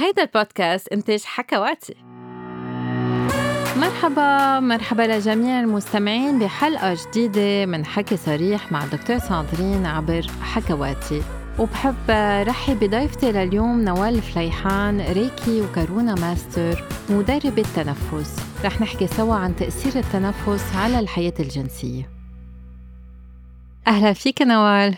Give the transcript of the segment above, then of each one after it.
هيدا البودكاست إنتاج حكواتي. مرحبا مرحبا لجميع المستمعين بحلقة جديدة من حكي صريح مع الدكتور ساندرين عبر حكواتي. وبحب رحب بضيفتي لليوم نوال فليحان reiki و karuna master مدربة تنفس. رح نحكي سوا عن تأثير التنفس على الحياة الجنسية. أهلا فيك نوال.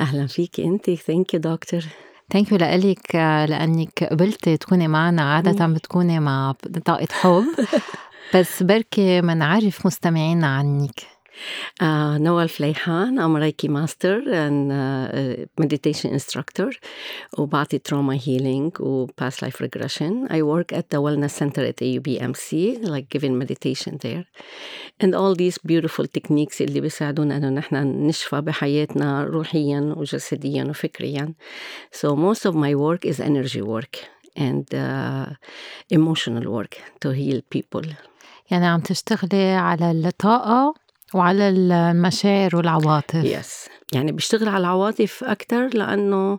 أهلا فيك أنت thank you دكتور. thank you لك لأنك قبلتي تكوني معنا عادة بتكوني مع طاقة حب. بس بركي منعرف مستمعينا عنك. نوال فليحان I'm reiki master and meditation instructor وبعطي trauma healing و past life regression I work at the wellness center at AUBMC like giving meditation there and all these beautiful techniques اللي بيساعدونا إنه نحن نشفى بحياتنا روحيا وجسديا وفكريا. so most of my work is energy work and emotional work to heal heal يعني عم تشتغلي على الطاقة وعلى المشاعر والعواطف. yes يعني بيشتغل على العواطف أكتر لأنه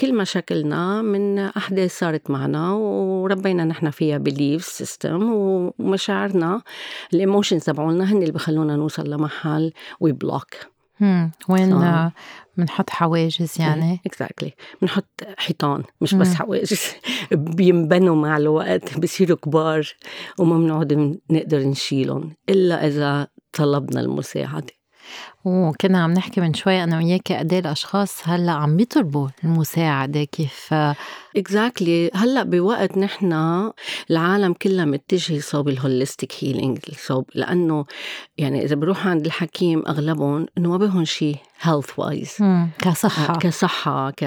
كل مشاكلنا من أحداث صارت معنا وربينا نحن فيها belief system ومشاعرنا ال emotions تبعولنا هن اللي بخلونا نوصل لمحل we block وين بنحط حواجز يعني؟ exactly exactly. بنحط حيطان مش بس حواجز. بينبنوا مع الوقت بصيروا كبار وما بنقعد نقدر نشيلهم إلا إذا طلبنا المساعدة. وكنا عم نحكي من شوي أنا وياك قد إيه الأشخاص هلأ عم بيطلبوا المساعدة كيف؟ exactly exactly. هلأ بوقت نحن العالم كلها متجهة صوب ال holistic healing صوب لأنه يعني إذا بروح عند الحكيم أغلبهم إنه ما بهون شيء health wise كصحة. كصحة ك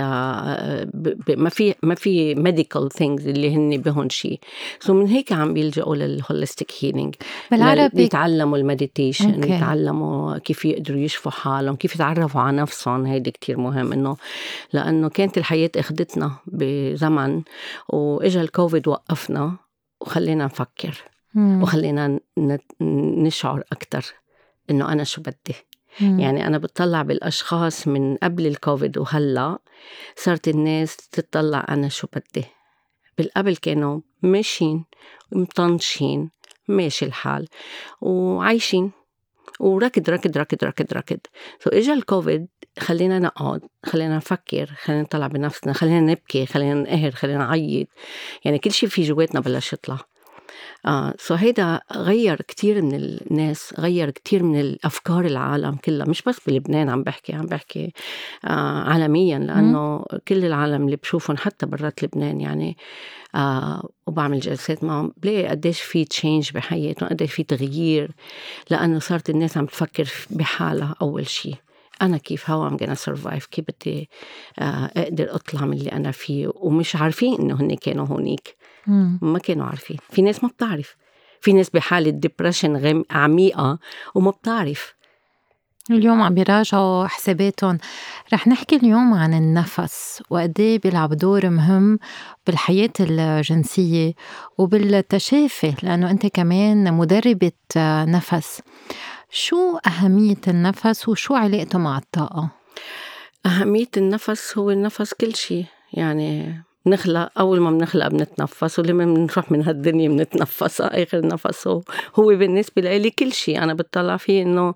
ما في ما في medical things اللي هن بهون شيء so من هيك عم بيلجأوا لل holistic healing بالعربي يتعلموا ال meditation يتعلموا كيف يقدروا يشفوا حالهم كيف يتعرفوا على نفسهم هيدي كتير مهم إنه لأنه كانت الحياة أخذتنا زمن وإجا الكوفيد وقفنا وخلينا نفكر مم. وخلينا نشعر أكتر إنه أنا شو بدي مم. يعني أنا بتطلع بالأشخاص من قبل الكوفيد وهلأ صارت الناس تطلع أنا شو بدي بالقبل كانوا ماشيين مطنشين ماشي الحال وعايشين وركض ركض ركض ركض ركض. سو اجى الكوفيد خلينا نقعد خلينا نفكر خلينا نطلع بنفسنا خلينا نبكي خلينا نقهر خلينا نعيط. يعني كل شيء في جواتنا بلش يطلع. آه so هيدا غير كتير من الناس غير كتير من الأفكار العالم كلها مش بس بلبنان عم بحكي عم بحكي آه عالميا لأنه كل العالم اللي بشوفهم حتى برات لبنان يعني آه وبعمل جلسات معهم بلاقي قديش في change بحياتهم قديش في تغيير لأنه صارت الناس عم تفكر بحالها أول شيء أنا كيف how I'm gonna survive كيف بدي آه أقدر أطلع من اللي أنا فيه؟ ومش عارفين إنه هن كانوا هونيك. ما كانوا عارفين. في ناس ما بتعرف. في ناس بحالة depression غم... عميقة وما بتعرف. اليوم عم بيراجعوا حساباتهم. رح نحكي اليوم عن النفس وقد إيه بيلعب دور مهم بالحياة الجنسية وبالتشافي لأنه أنت كمان مدربة نفس. شو أهمية النفس وشو علاقته مع الطاقة؟ أهمية النفس هو النفس كل شيء. يعني نخلق أول ما بنخلق بنتنفس ولما بنروح من هالدنيا بنتنفس آخر نفس. هو, بالنسبة لي كل شيء أنا بتطلع فيه إنه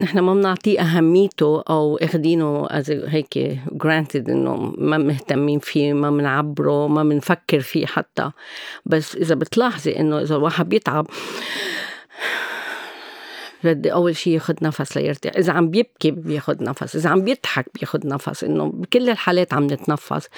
نحن ما بنعطيه أهميته أو أخدينه هيك granted إنه ما مهتمين فيه ما بنعبره ما بنفكر فيه حتى. بس إذا بتلاحظي إنه إذا الواحد بيتعب بدي أول شيء ياخذ نفس ليرتاح إذا عم بيبكي بياخذ نفس إذا عم بيضحك بياخذ نفس إنه بكل الحالات عم نتنفس.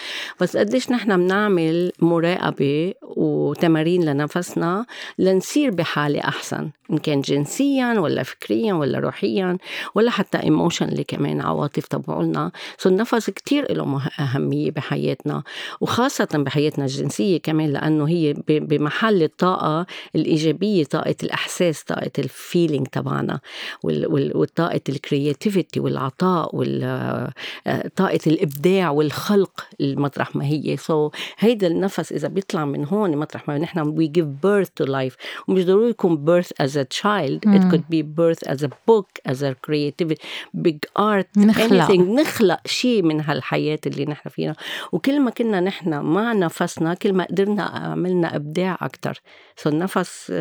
بس قديش نحن بنعمل مراقبة وتمارين لنفسنا لنصير بحالة أحسن. إن كان جنسيا ولا فكريا ولا روحيا ولا حتى emotionally كمان عواطف تبعولنا so النفس كتير له أهمية بحياتنا وخاصة بحياتنا الجنسية كمان لأنه هي بمحل الطاقة الإيجابية طاقة الإحساس طاقة ال feeling تبعنا وطاقة ال creativity والعطاء وطاقة الإبداع والخلق المطرح ما هي. so so, هيدا النفس إذا بيطلع من هون مطرح ما نحن we give birth to life. ومش ضروري يكون birth as a child mm. it could be birth as a book as a creativity big art نخلق. anything. نخلق شيء من هالحياة اللي نحن فيها وكل ما كنا نحن مع نفسنا كل ما قدرنا عملنا إبداع أكتر. so so النفس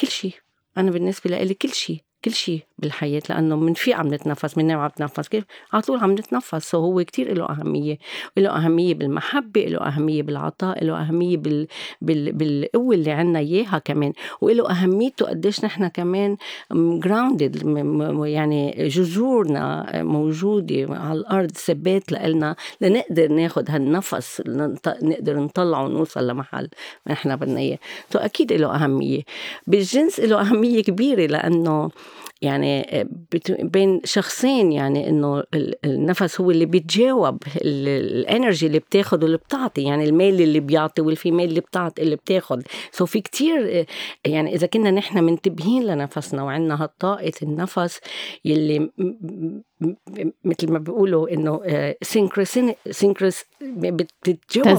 كل شيء. أنا بالنسبة لي كل شيء كل شيء. بالحياة لأنه من في عم نتنفس من عم نتنفس. كيف؟ على طول عم نتنفس. so هو كتير له أهمية. له أهمية بالمحبة له أهمية بالعطاء له أهمية بال... بال... بالقوة اللي عنا إياها كمان. وله أهميته قديش نحن كمان grounded يعني جذورنا موجودة على الأرض ثبات لنا لنقدر ناخد هالنفس نقدر نطلع ونوصل لمحل نحن بدنا إياه. أكيد له أهمية. بالجنس له أهمية كبيرة لأنه يعني بين شخصين يعني إنه النفس هو اللي بيتجاوب ال energy اللي بتاخد واللي بتعطي. يعني ال male اللي بيعطي وال female اللي بتعطي اللي بتاخد. سو في كتير يعني إذا كنا نحن منتبهين لنفسنا وعندنا هالطاقة النفس يلي مثل ما بيقولوا إنه سينكرس بتتجاوب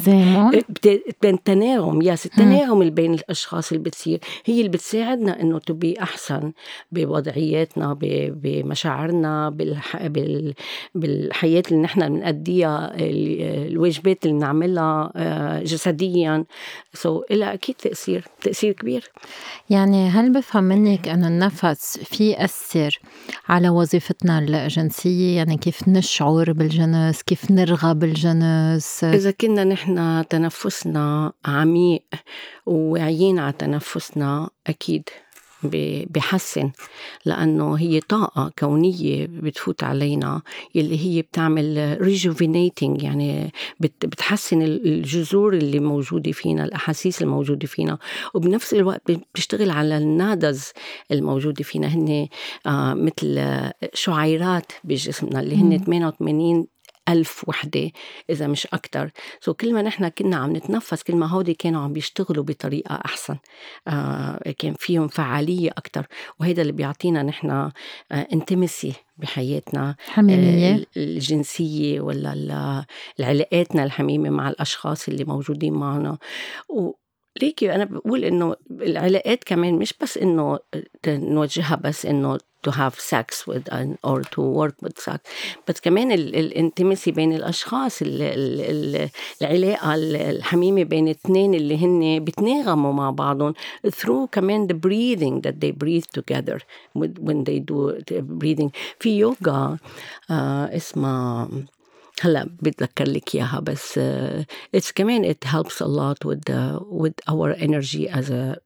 تناغم ياس التناغم اللي بين الأشخاص اللي بتصير. هي اللي بتساعدنا إنه تبي أحسن بوضعياتنا بمشاعرنا بالح... بال... بالحياة اللي نحن بنأديها الواجبات اللي بنعملها آه، جسديا. سو so, لها أكيد تأثير تأثير كبير. يعني هل بفهم منك إنه النفس في أثر على وظيفتنا الجنسية؟ الجنسية يعني كيف نشعر بالجنس كيف نرغب بالجنس. إذا كنا نحن تنفسنا عميق وواعيين على تنفسنا أكيد. بحسن لأنه هي طاقة كونية بتفوت علينا يلي هي بتعمل rejuvenating يعني بتحسن الجذور اللي موجودة فينا الأحاسيس الموجودة فينا. وبنفس الوقت بتشتغل على ال nadis الموجودة فينا. هن آه مثل شعيرات بجسمنا اللي هن 88 ألف وحدة إذا مش أكتر. so so كل ما نحن كنا عم نتنفس كل ما هودي كانوا عم بيشتغلوا بطريقة أحسن. آه كان فيهم فعالية أكتر. وهذا اللي بيعطينا نحن آه انتمسي بحياتنا حميمية. آه الجنسية ولا العلاقاتنا الحميمة مع الأشخاص اللي موجودين معنا. و ليكي أنا بقول إنه العلاقات كمان مش بس إنه نوجهها بس إنه to have sex with an, or to work with sex بس كمان الانتمسي بين الأشخاص ال ال العلاقة الحميمة بين اثنين اللي هن بيتناغموا مع بعضهم through كمان the breathing that they breathe together when they do breathing. في يوغا آه اسمها هلأ بتذكر لك إياها بس اتس كمان it helps a lot with the, with our energy as a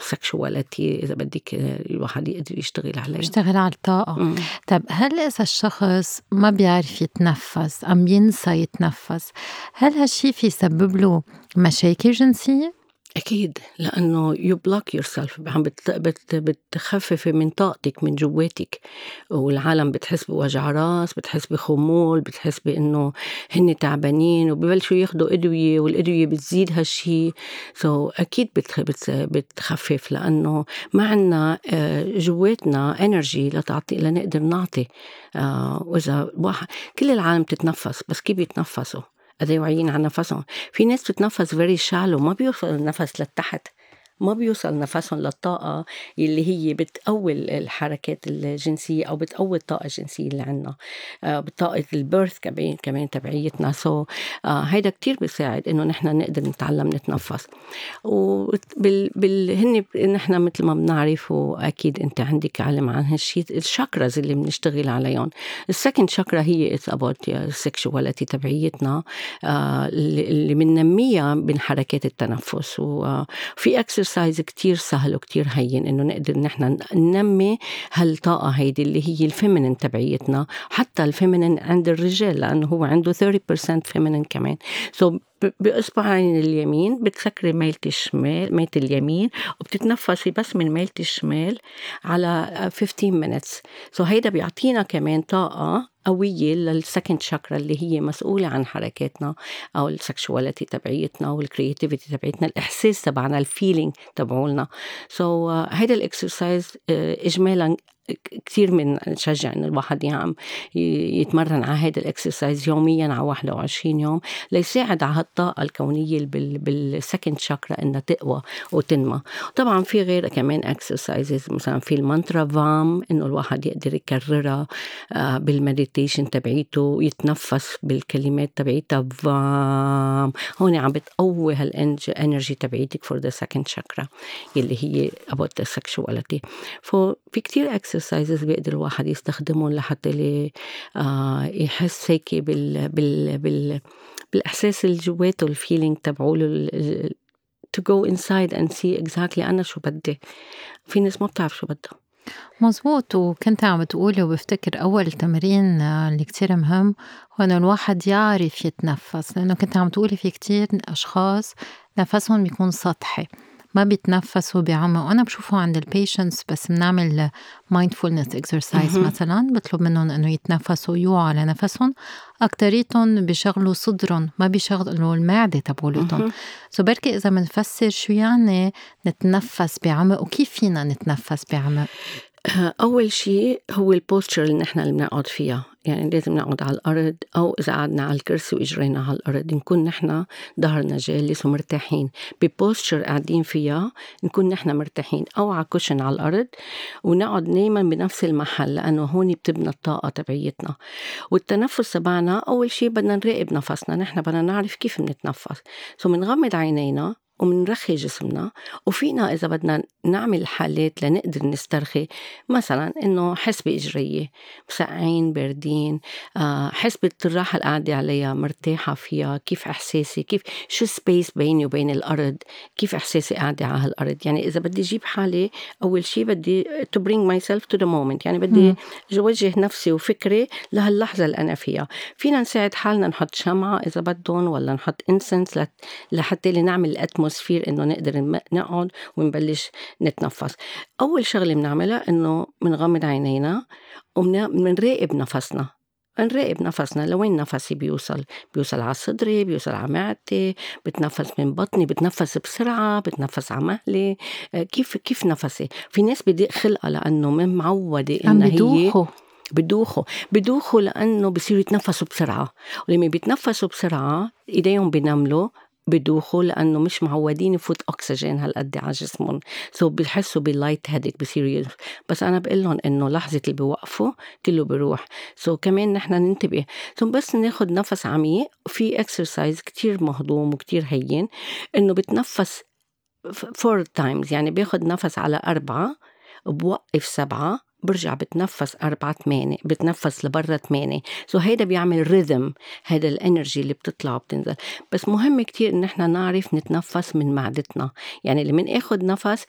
sexuality إذا بدك الواحد يقدر يشتغل عليها يشتغل على الطاقة. طيب هل إذا الشخص ما بيعرف يتنفس أم ينسى يتنفس هل هالشي في يسبب له مشاكل جنسية؟ أكيد لأنه you block yourself عم بتخففي من طاقتك من جواتك. والعالم بتحس بوجع راس بتحس بخمول بتحس بإنه هن تعبانين وببلشوا ياخدوا أدوية والأدوية بتزيد هالشي. so أكيد بتخفف لأنه ما عنا آه، جواتنا energy لتعطي لنقدر نعطي. آه، وإذا واحد كل العالم تتنفس بس كيف يتنفسوا؟ قد واعيين على نفسهم. في ناس بتتنفس very shallow ما بيوصل النفس لتحت. ما بيوصل نفسهم للطاقة اللي هي بتقوي الحركات الجنسية أو بتقوي الطاقة الجنسية اللي عنا. آه بطاقة ال birth كمان كمان تبعيتنا. so آه هيدا كتير بيساعد إنه نحن نقدر نتعلم نتنفس. وبال نحن مثل ما بنعرف وأكيد أنت عندك علم عن هالشيء ال chakras اللي بنشتغل عليهم. ال second chakra هي it's about sexuality تبعيتنا. آه اللي بننميها من حركات التنفس. وفي exercise exercise كتير سهل وكتير هين إنه نقدر نحن ننمي هالطاقة هيدي اللي هي ال feminine تبعيتنا حتى ال feminine عند الرجال لأنه هو عنده 30% feminine كمان. so بإصبعين اليمين بتسكري ميلة الشمال ميلة اليمين وبتتنفسي بس من ميلة الشمال على 15 minutes. so هيدا بيعطينا كمان طاقة قوية لل second chakra اللي هي مسؤولة عن حركاتنا أو ال sexuality تبعيتنا وال creativity تبعيتنا الإحساس تبعنا ال feeling تبعولنا. so, uh, هيدا ال exercise uh, إجمالا كثير من نشجع إنه الواحد يعم يتمرن على هذا ال exercise يوميا على 21 يوم ليساعد على هالطاقة الكونية بال second chakra إنها تقوى وتنمى. طبعا في غير كمان exercises مثلا في المانترا فام إنه الواحد يقدر يكررها آه، بال meditation تبعيته ويتنفس بالكلمات تبعيتها فام. هون عم بتقوي هال energy تبعيتك for the second chakra يلي هي about the sexuality. ففي كتير exercise exercises بيقدر الواحد يستخدمهم لحتى آه يحس هيك بال بال بال بالإحساس اللي جواته ال feeling تبعوله to go inside and see exactly أنا شو بدي. في ناس ما بتعرف شو بدها. مزبوط. وكنت عم بتقولي وبفتكر أول تمرين آه، اللي كتير مهم هو إنه الواحد يعرف يتنفس. لأنه كنت عم تقولي في كتير أشخاص نفسهم بيكون سطحي. ما بيتنفسوا بعمق. وأنا بشوفه عند ال patients بس بنعمل mindfulness exercise مثلا. بطلب منهم إنه يتنفسوا يوعوا على نفسهم أكتريتهم بيشغلوا صدرهم ما بيشغلوا المعدة تبعولتهم. so بركي إذا بنفسر شو يعني نتنفس بعمق وكيف فينا نتنفس بعمق؟ أول شيء هو ال posture اللي نحن اللي بنقعد فيها. يعني لازم نقعد على الأرض أو إذا قعدنا على الكرسي وإجرينا على الأرض. نكون نحن ظهرنا جالس ومرتاحين. ب posture قاعدين فيها نكون نحن مرتاحين. أو على cushion على الأرض ونقعد دايما بنفس المحل لأنه هون بتبنى الطاقة تبعيتنا. والتنفس تبعنا أول شيء بدنا نراقب نفسنا. نحن بدنا نعرف كيف بنتنفس. so بنغمض عينينا ومنرخي جسمنا. وفينا إذا بدنا نعمل حالات لنقدر نسترخي مثلا إنه حس بإجرية مسقعين باردين آه، حس بالراحة اللي قاعدة عليها مرتاحة فيها كيف إحساسي كيف شو space بيني وبين الأرض كيف إحساسي قاعدة على هالأرض. يعني إذا بدي أجيب حالي أول شيء بدي to bring myself to the moment. يعني بدي أوجه نفسي وفكري لهاللحظة اللي أنا فيها. فينا نساعد حالنا نحط شمعة إذا بدهم ولا نحط incense لحتى نعمل ال atmosphere atmosphere إنه نقدر نقعد ونبلش نتنفس. أول شغلة بنعملها إنه بنغمض عينينا وبنراقب نفسنا. نراقب نفسنا لوين نفسي بيوصل. بيوصل على صدري بيوصل على معدتي بتنفس من بطني بتنفس بسرعة بتنفس على مهلي. آه، كيف كيف نفسي؟ في ناس بضيق خلقها لأنه ما معودة إنها هي بدوخوا بدوخوا لأنه بصيروا يتنفسوا بسرعة. ولما بيتنفسوا بسرعة إيديهم بينملوا بدوخوا لأنه مش معودين يفوت أكسجين هالقد على جسمهم. so بيحسوا بال light headache بصيروا بس أنا بقول لهم إنه لحظة اللي بيوقفوا كله بيروح. so كمان نحن ننتبه. ثم بس ناخذ نفس عميق. في exercise كتير مهضوم وكتير هين. إنه بتنفس four times يعني بياخذ نفس على أربعة بوقف سبعة. برجع بتنفس أربعة ثمانية بتنفس لبرا ثمانية so هيدا بيعمل rhythm هيدا ال energy اللي بتطلع وبتنزل. بس مهم كتير إن إحنا نعرف نتنفس من معدتنا. يعني لما اخذ نفس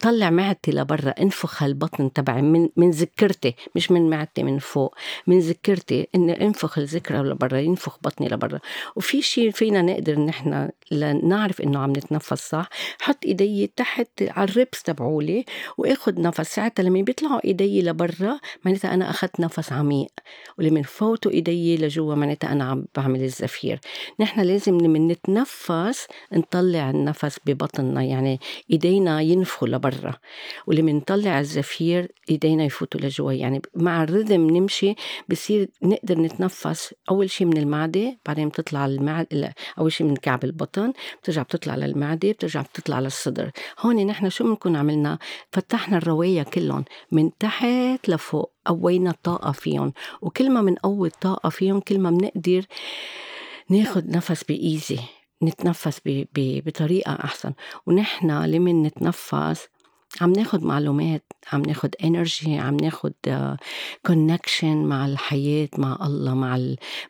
طلع معدتي لبرا انفخ هالبطن تبعي من من زكرتي مش من معدتي من فوق من زكرتي اني انفخ الزكرة لبرا ينفخ بطني لبرا. وفي شيء فينا نقدر نحن لنعرف انه عم نتنفس صح؟ حط ايدي تحت على الربس تبعولي واخذ نفس ساعتها لما بيطلعوا ايدي لبرا معناتها أنا أخذت نفس عميق. ولما فوتوا ايدي لجوا معناتها أنا عم بعمل الزفير. نحن لازم لما نتنفس نطلع النفس ببطننا يعني ايدينا ينفخوا لبرا. برا ولما نطلع الزفير إيدينا يفوتوا لجوا. يعني مع الرذم نمشي بصير نقدر نتنفس. أول شيء من المعدة بعدين بتطلع المعده أول شيء من كعب البطن بترجع بتطلع للمعدة بترجع بتطلع للصدر. هون نحن شو بنكون عملنا؟ فتحنا الرواية كلهم من تحت لفوق قوينا الطاقة فيهم. وكل ما بنقوي الطاقة فيهم كل ما بنقدر ناخد نفس بإيزي نتنفس بطريقة أحسن. ونحن لمن نتنفس عم ناخد معلومات عم ناخد انرجي عم ناخد كونكشن مع الحياة مع الله مع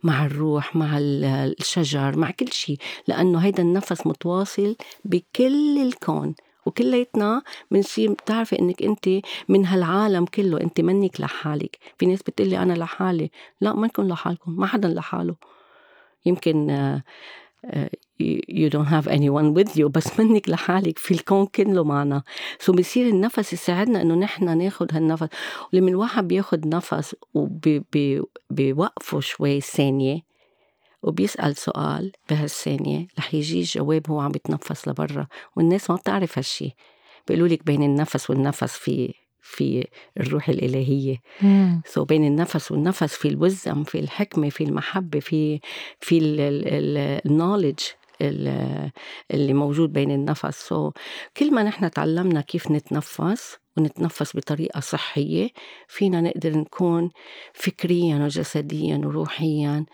مع الروح مع الشجر مع كل شيء لأنه هيدا النفس متواصل بكل الكون. وكليتنا بنصير بتعرفي إنك أنت من هالعالم كله أنت منك لحالك. في ناس بتقلي أنا لحالي. لا ما نكون لحالكم ما حدا لحاله. يمكن uh, you, don't have anyone with you. بس منك لحالك في الكون كله معنا. so بصير النفس يساعدنا إنه نحن ناخد هالنفس. ولما الواحد بياخد نفس وبيوقفه شوي ثانية وبيسأل سؤال بهالثانية رح يجي الجواب هو عم بيتنفس لبرا. والناس ما بتعرف هالشي. بيقولوا لك بين النفس والنفس في في الروح الإلهية. so بين النفس والنفس في ال wisdom في الحكمة في المحبة في في ال knowledge اللي موجود بين النفس. So كل ما نحن تعلمنا كيف نتنفس ونتنفس بطريقة صحية فينا نقدر نكون فكريا وجسديا وروحيا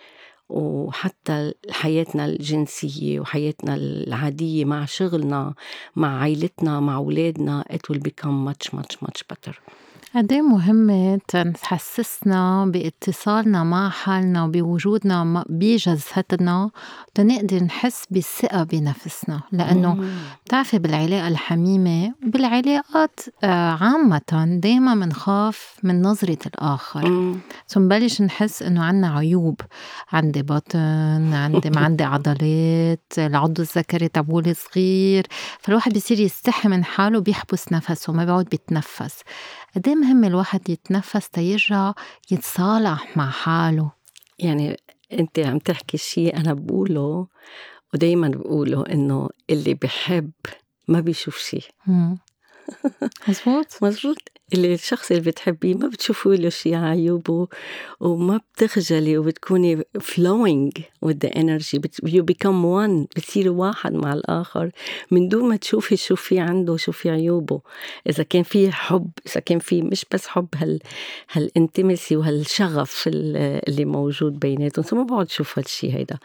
وحتى حياتنا الجنسية وحياتنا العادية مع شغلنا مع عائلتنا مع أولادنا it will become much much much better. قد إيه مهمة تحسسنا باتصالنا مع حالنا وبوجودنا بجسدنا تنقدر نحس بالثقة بنفسنا. لأنه بتعرفي بالعلاقة الحميمة وبالعلاقات آه، عامة دايما بنخاف من نظرة الآخر. ثم نبلش نحس إنه عنا عيوب. عندي بطن عندي ما عندي عضلات العضو الذكري تبولي صغير. فالواحد بيصير يستحي من حاله بيحبس نفسه ما بيقعد بيتنفس. قد إيه مهم الواحد يتنفس تيرجع يتصالح مع حاله؟ يعني انت عم تحكي شيء أنا بقوله ودايما بقوله إنه اللي بحب ما بيشوف شيء. مزبوط؟ مزبوط. اللي الشخص اللي بتحبيه ما بتشوفوا له شيء عيوبه وما بتخجلي وبتكوني flowing with the energy. you become one بتصيري واحد مع الآخر. من دون ما تشوفي شو في عنده شو في عيوبه. إذا كان في حب إذا كان في مش بس حب هال هالانتمسي وهالشغف اللي موجود بيناتهم. ما بقعد شوف هالشيء هيدا.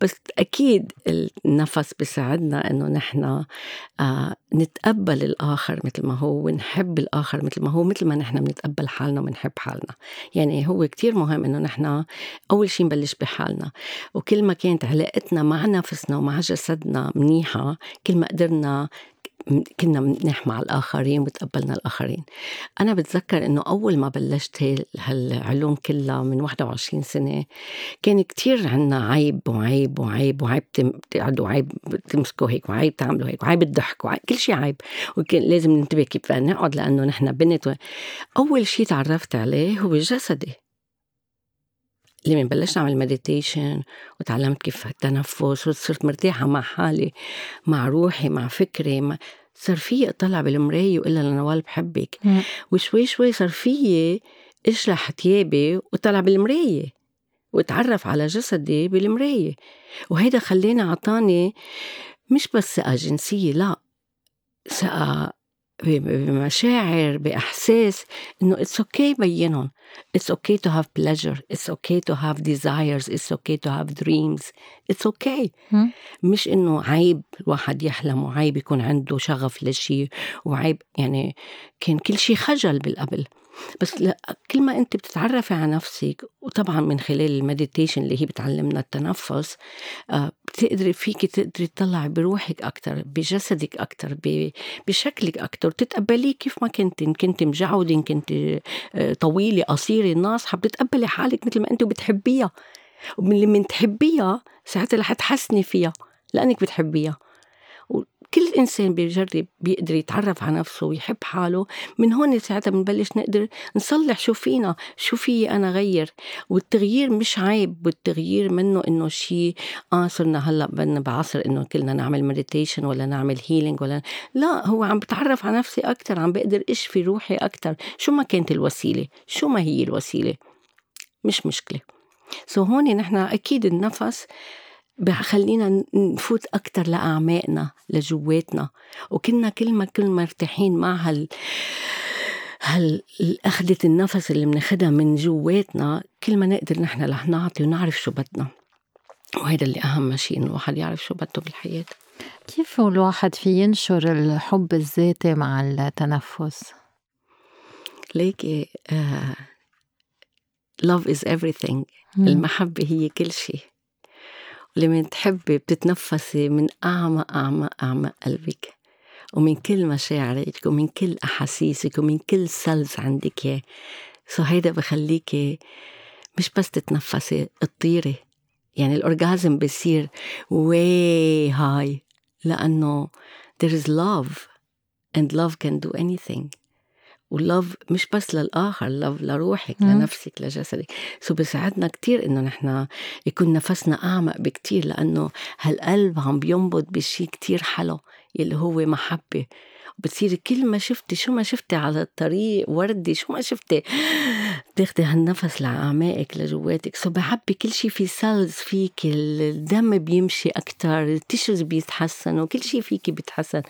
بس أكيد النفس بيساعدنا إنه نحن آه نتقبل الآخر مثل ما هو ونحب الآخر مثل ما هو مثل ما نحن بنتقبل حالنا وبنحب حالنا. يعني هو كتير مهم إنه نحن أول شيء نبلش بحالنا. وكل ما كانت علاقتنا مع نفسنا ومع جسدنا منيحة كل ما قدرنا كنا منيح مع الآخرين وتقبلنا الآخرين. أنا بتذكر إنه أول ما بلشت هالعلوم كلها من 21 سنة كان كتير عنا عيب وعيب وعيب وعيب تقعدوا وعيب تمسكوا هيك وعيب تعملوا هيك وعيب الضحك وعيب كل شيء عيب. وكان لازم ننتبه كيف نقعد لأنه نحن بنت أول شيء تعرفت عليه هو جسدي. لما بلشت أعمل مديتيشن وتعلمت كيف التنفس وصرت مرتاحة مع حالي مع روحي مع فكري مع صار في أطلع بالمراية وقلها لنوال بحبك. وشوي شوي صار في أشلح ثيابي وطلع بالمراية وأتعرف على جسدي بالمراية. وهيدا خلاني عطاني مش بس ثقة جنسية لا ثقة بمشاعر بإحساس إنه it's okay okay بينهم it's okay to have pleasure it's okay to have desires it's okay to have dreams it's okay مش إنه عيب الواحد يحلم وعيب يكون عنده شغف لشيء وعيب يعني كان كل شيء خجل بالقبل. بس لا كل ما انت بتتعرفي على نفسك وطبعا من خلال ال meditation اللي هي بتعلمنا التنفس آه، بتقدري فيك تقدري تطلعي بروحك أكثر بجسدك أكثر بشكلك أكثر تتقبليه كيف ما كنت. ان كنت مجعوده ان كنت طويلة قصيرة ناصحة بتتقبلي حالك مثل ما انت بتحبيها ومن تحبيها ساعتها رح تحسني فيها لأنك بتحبيها. كل إنسان بيجرب بيقدر يتعرف على نفسه ويحب حاله. من هون ساعتها بنبلش نقدر نصلح شو فينا شو في أنا غير. والتغيير مش عيب والتغيير منه إنه شيء آه صرنا هلأ بدنا بعصر إنه كلنا نعمل meditation ولا نعمل healing ولا لا هو عم بتعرف على نفسي أكتر عم بقدر أشفي روحي أكتر. شو ما كانت الوسيلة؟ شو ما هي الوسيلة؟ مش مشكلة. سو هون نحن أكيد النفس بخلينا نفوت أكتر لأعماقنا لجواتنا. وكنا كل ما كل مرتاحين مع هال هال أخذة النفس اللي بناخدها من جواتنا كل ما نقدر نحن رح نعطي ونعرف شو بدنا. وهيدا اللي أهم شيء إنه الواحد يعرف شو بده بالحياة. كيف الواحد في ينشر الحب الذاتي مع التنفس؟ ليكي uh, love is everything. المحبة هي كل شيء لما تحبي بتتنفسي من أعمق أعمق أعمق قلبك ومن كل مشاعرك ومن كل أحاسيسك ومن كل cells عندك إياه. so هيدا بخليكي مش بس تتنفسي تطيري. يعني الأورجازم بصير way high لأنه there is love and love can do anything. واللوف مش بس للآخر لوف لروحك مم. لنفسك لجسدك. سو بيساعدنا كتير إنه نحن يكون نفسنا أعمق بكتير لأنه هالقلب عم بينبض بشي كتير حلو يلي هو محبة. بتصير كل ما شفتي شو ما شفتي على الطريق وردي شو ما شفتي تاخدي هالنفس لأعماقك لجواتك. so بحبي كل شي في cells فيك الدم بيمشي أكتر ال tissues بيتحسنوا كل شي فيكي بيتحسن.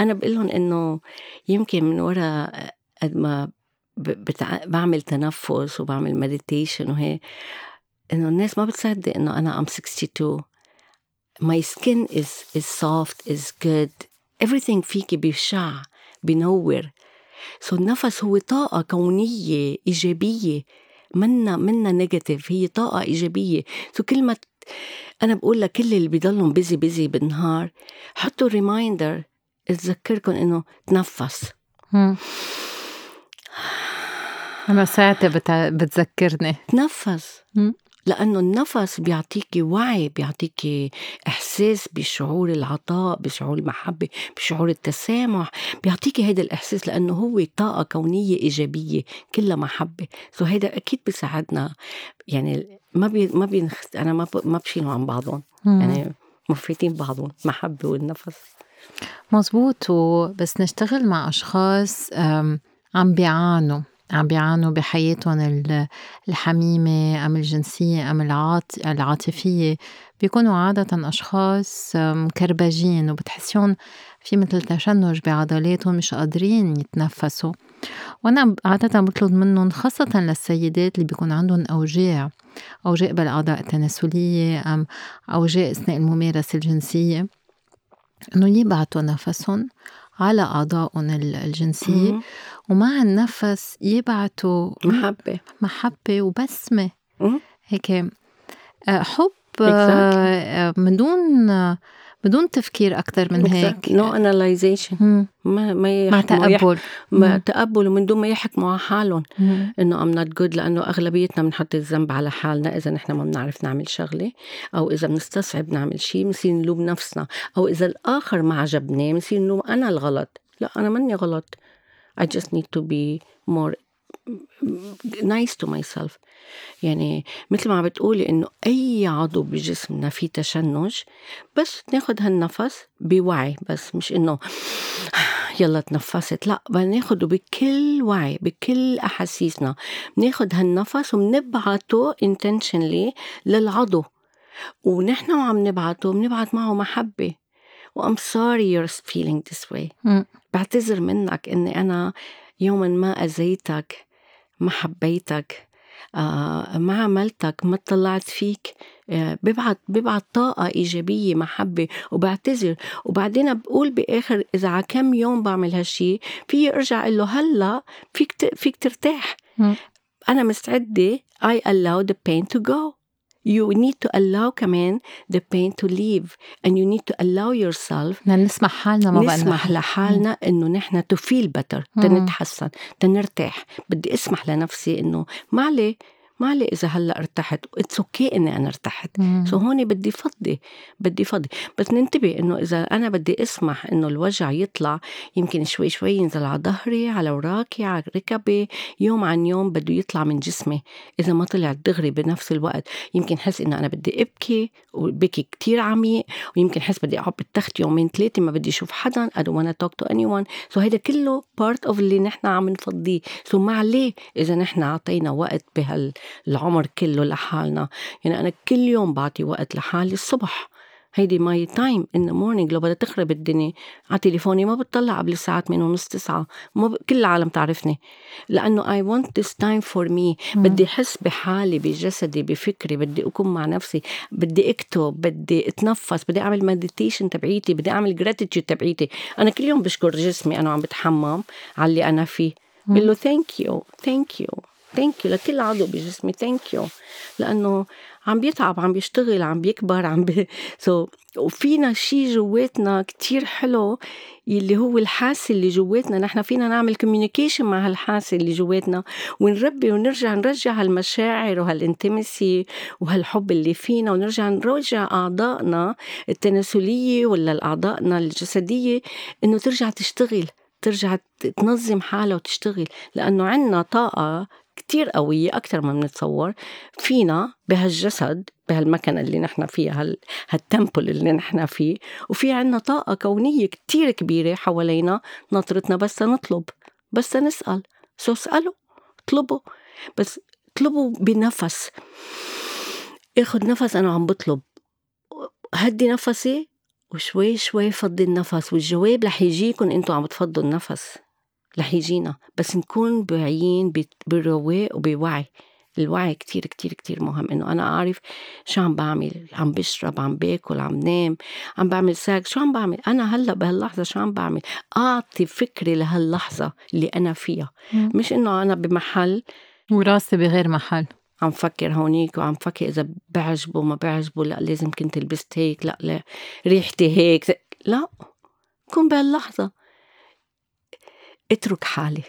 أنا بقول لهم إنه يمكن من ورا قد ما بتع... بعمل تنفس وبعمل مديتيشن وهيك إنه الناس ما بتصدق إنه أنا I'm 62 my skin is is soft is good. Everything فيكي بيشع بنور so النفس هو طاقة كونية إيجابية منا منا negative هي طاقة إيجابية. so كل ما أنا بقول لكل اللي بيضلهم busy busy بالنهار حطوا reminder تذكركم إنه تنفس. أنا ساعتها بتع... بتذكرني. تنفس. لأنه النفس بيعطيكي وعي بيعطيكي إحساس بشعور العطاء بشعور المحبة بشعور التسامح بيعطيكي هيدا الإحساس لأنه هو طاقة كونية إيجابية كلها محبة. سو هيدا أكيد بيساعدنا. يعني ما بي ما بينخ... أنا ما ب... ما بشيلهم عن بعضهم. مم. يعني مفيتين بعضهم محبة والنفس. مزبوط. وبس نشتغل مع أشخاص عم بيعانوا عم بيعانوا بحياتهم ال- الحميمة أم الجنسية أم العاط- العاطفية. بيكونوا عادة أشخاص أم، كرباجين وبتحسيهم في مثل تشنج بعضلاتهم مش قادرين يتنفسوا. وأنا عادة بطلب منهم خاصة للسيدات اللي بيكون عندهم أوجاع أوجاع بالأعضاء التناسلية أم أوجاع أثناء الممارسة الجنسية. إنه يبعتوا نفسهم على أعضائهم ال- الجنسية مم. ومع النفس يبعتوا محبة محبة وبسمة مم. هيك آه، حب آه، من دون آه، بدون تفكير أكتر من هيك. no analyzation. ما ما مع تقبل. ما. تقبل ومن دون ما يحكموا على حالهم. إنه I'm not good لأنه أغلبيتنا بنحط الذنب على حالنا. إذا نحن ما بنعرف نعمل شغلة أو إذا بنستصعب نعمل شيء بنصير نلوم نفسنا. أو إذا الآخر ما عجبني بنصير نلوم أنا الغلط. لا أنا ماني غلط. I just need to be more nice to myself. يعني مثل ما عم بتقولي إنه أي عضو بجسمنا فيه تشنج بس ناخد هالنفس بوعي بس مش إنه يلا تنفست لا بدنا ناخده بكل وعي بكل أحاسيسنا. بناخد هالنفس وبنبعته intentionally للعضو. ونحن وعم نبعته بنبعت معه محبة. و I'm sorry you're feeling this way. مم. بعتذر منك إني أنا يوما ما أذيتك. ما حبيتك آه ما عملتك ما طلعت فيك. آه ببعت ببعت طاقة إيجابية محبة. وبعتذر. وبعدين بقول بآخر إذا على كم يوم بعمل هالشي في أرجع أقول له هلأ فيك فيك ترتاح. أنا مستعدة I allow the pain to go. You need to allow كمان the pain to leave and you need to allow yourself بدنا نسمح حالنا ما بقى نسمح نحن. لحالنا إنه نحن to feel better مم. تنتحسن تنرتاح بدي أسمح لنفسي إنه ما عليه ما عليه إذا هلأ ارتحت it's okay إني أنا ارتحت. so هون بدي فضي بدي فضي. بس ننتبه إنه إذا أنا بدي أسمح إنه الوجع يطلع يمكن شوي شوي ينزل على ظهري على وراكي على ركبي يوم عن يوم بده يطلع من جسمي. إذا ما طلع دغري بنفس الوقت يمكن حس إنه أنا بدي أبكي وبكي كتير عميق ويمكن حس بدي اقعد بالتخت يومين ثلاثة ما بدي أشوف حدا I don't wanna talk to anyone. so هيدا كله part of اللي نحن عم نفضيه. سو ما عليه إذا نحن عطينا وقت بهالعمر كله لحالنا. يعني أنا كل يوم بعطي وقت لحالي الصبح. هيدي my time in morning لو بدها تخرب الدنيا على تليفوني ما بتطلع قبل الساعة 8 ونص 9 ما ب... كل العالم تعرفني لأنه I want this time for me. مم. بدي أحس بحالي بجسدي بفكري. بدي أكون مع نفسي. بدي أكتب بدي أتنفس. بدي أعمل meditation تبعيتي. بدي أعمل gratitude تبعيتي. أنا كل يوم بشكر جسمي. أنا عم بتحمم على اللي أنا فيه. بقول له thank you thank you thank you لكل عضو بجسمي. thank you لأنه عم بيتعب عم بيشتغل عم بيكبر عم بي... so so, وفينا شيء جواتنا كتير حلو اللي هو الحاسة اللي جواتنا. نحن فينا نعمل communication مع هالحاسة اللي جواتنا. ونربي ونرجع نرجع هالمشاعر وهال intimacy وهالحب اللي فينا. ونرجع نرجع أعضائنا التناسلية ولا الأعضائنا الجسدية إنه ترجع تشتغل ترجع تنظم حالها وتشتغل. لأنه عنا طاقة كتير قوية أكثر ما بنتصور. فينا بهالجسد بهالمكنة اللي نحن فيها هال... هالتمبل اللي نحن فيه وفي عنا طاقة كونية كتير كبيرة حوالينا ناطرتنا بس نطلب بس نسأل. سو اسألوا اطلبوا. بس اطلبوا بنفس. اخد نفس أنا عم بطلب. هدي نفسي وشوي شوي فضي النفس والجواب رح يجيكم أنتوا عم تفضوا النفس. رح يجينا بس نكون واعيين بالرواق وبوعي. الوعي كتير كتير كتير مهم. إنه أنا أعرف شو عم بعمل عم بشرب عم باكل عم نام عم بعمل ساك شو عم بعمل؟ أنا هلأ بهاللحظة شو عم بعمل؟ أعطي فكري لهاللحظة اللي أنا فيها. م. مش إنه أنا بمحل وراسي بغير محل. عم فكر هونيك وعم فكر إذا بعجبه ما بعجبه لأ لازم كنت لبست هيك لأ لا ريحتي هيك. لا كون بهاللحظة. اترك حالي.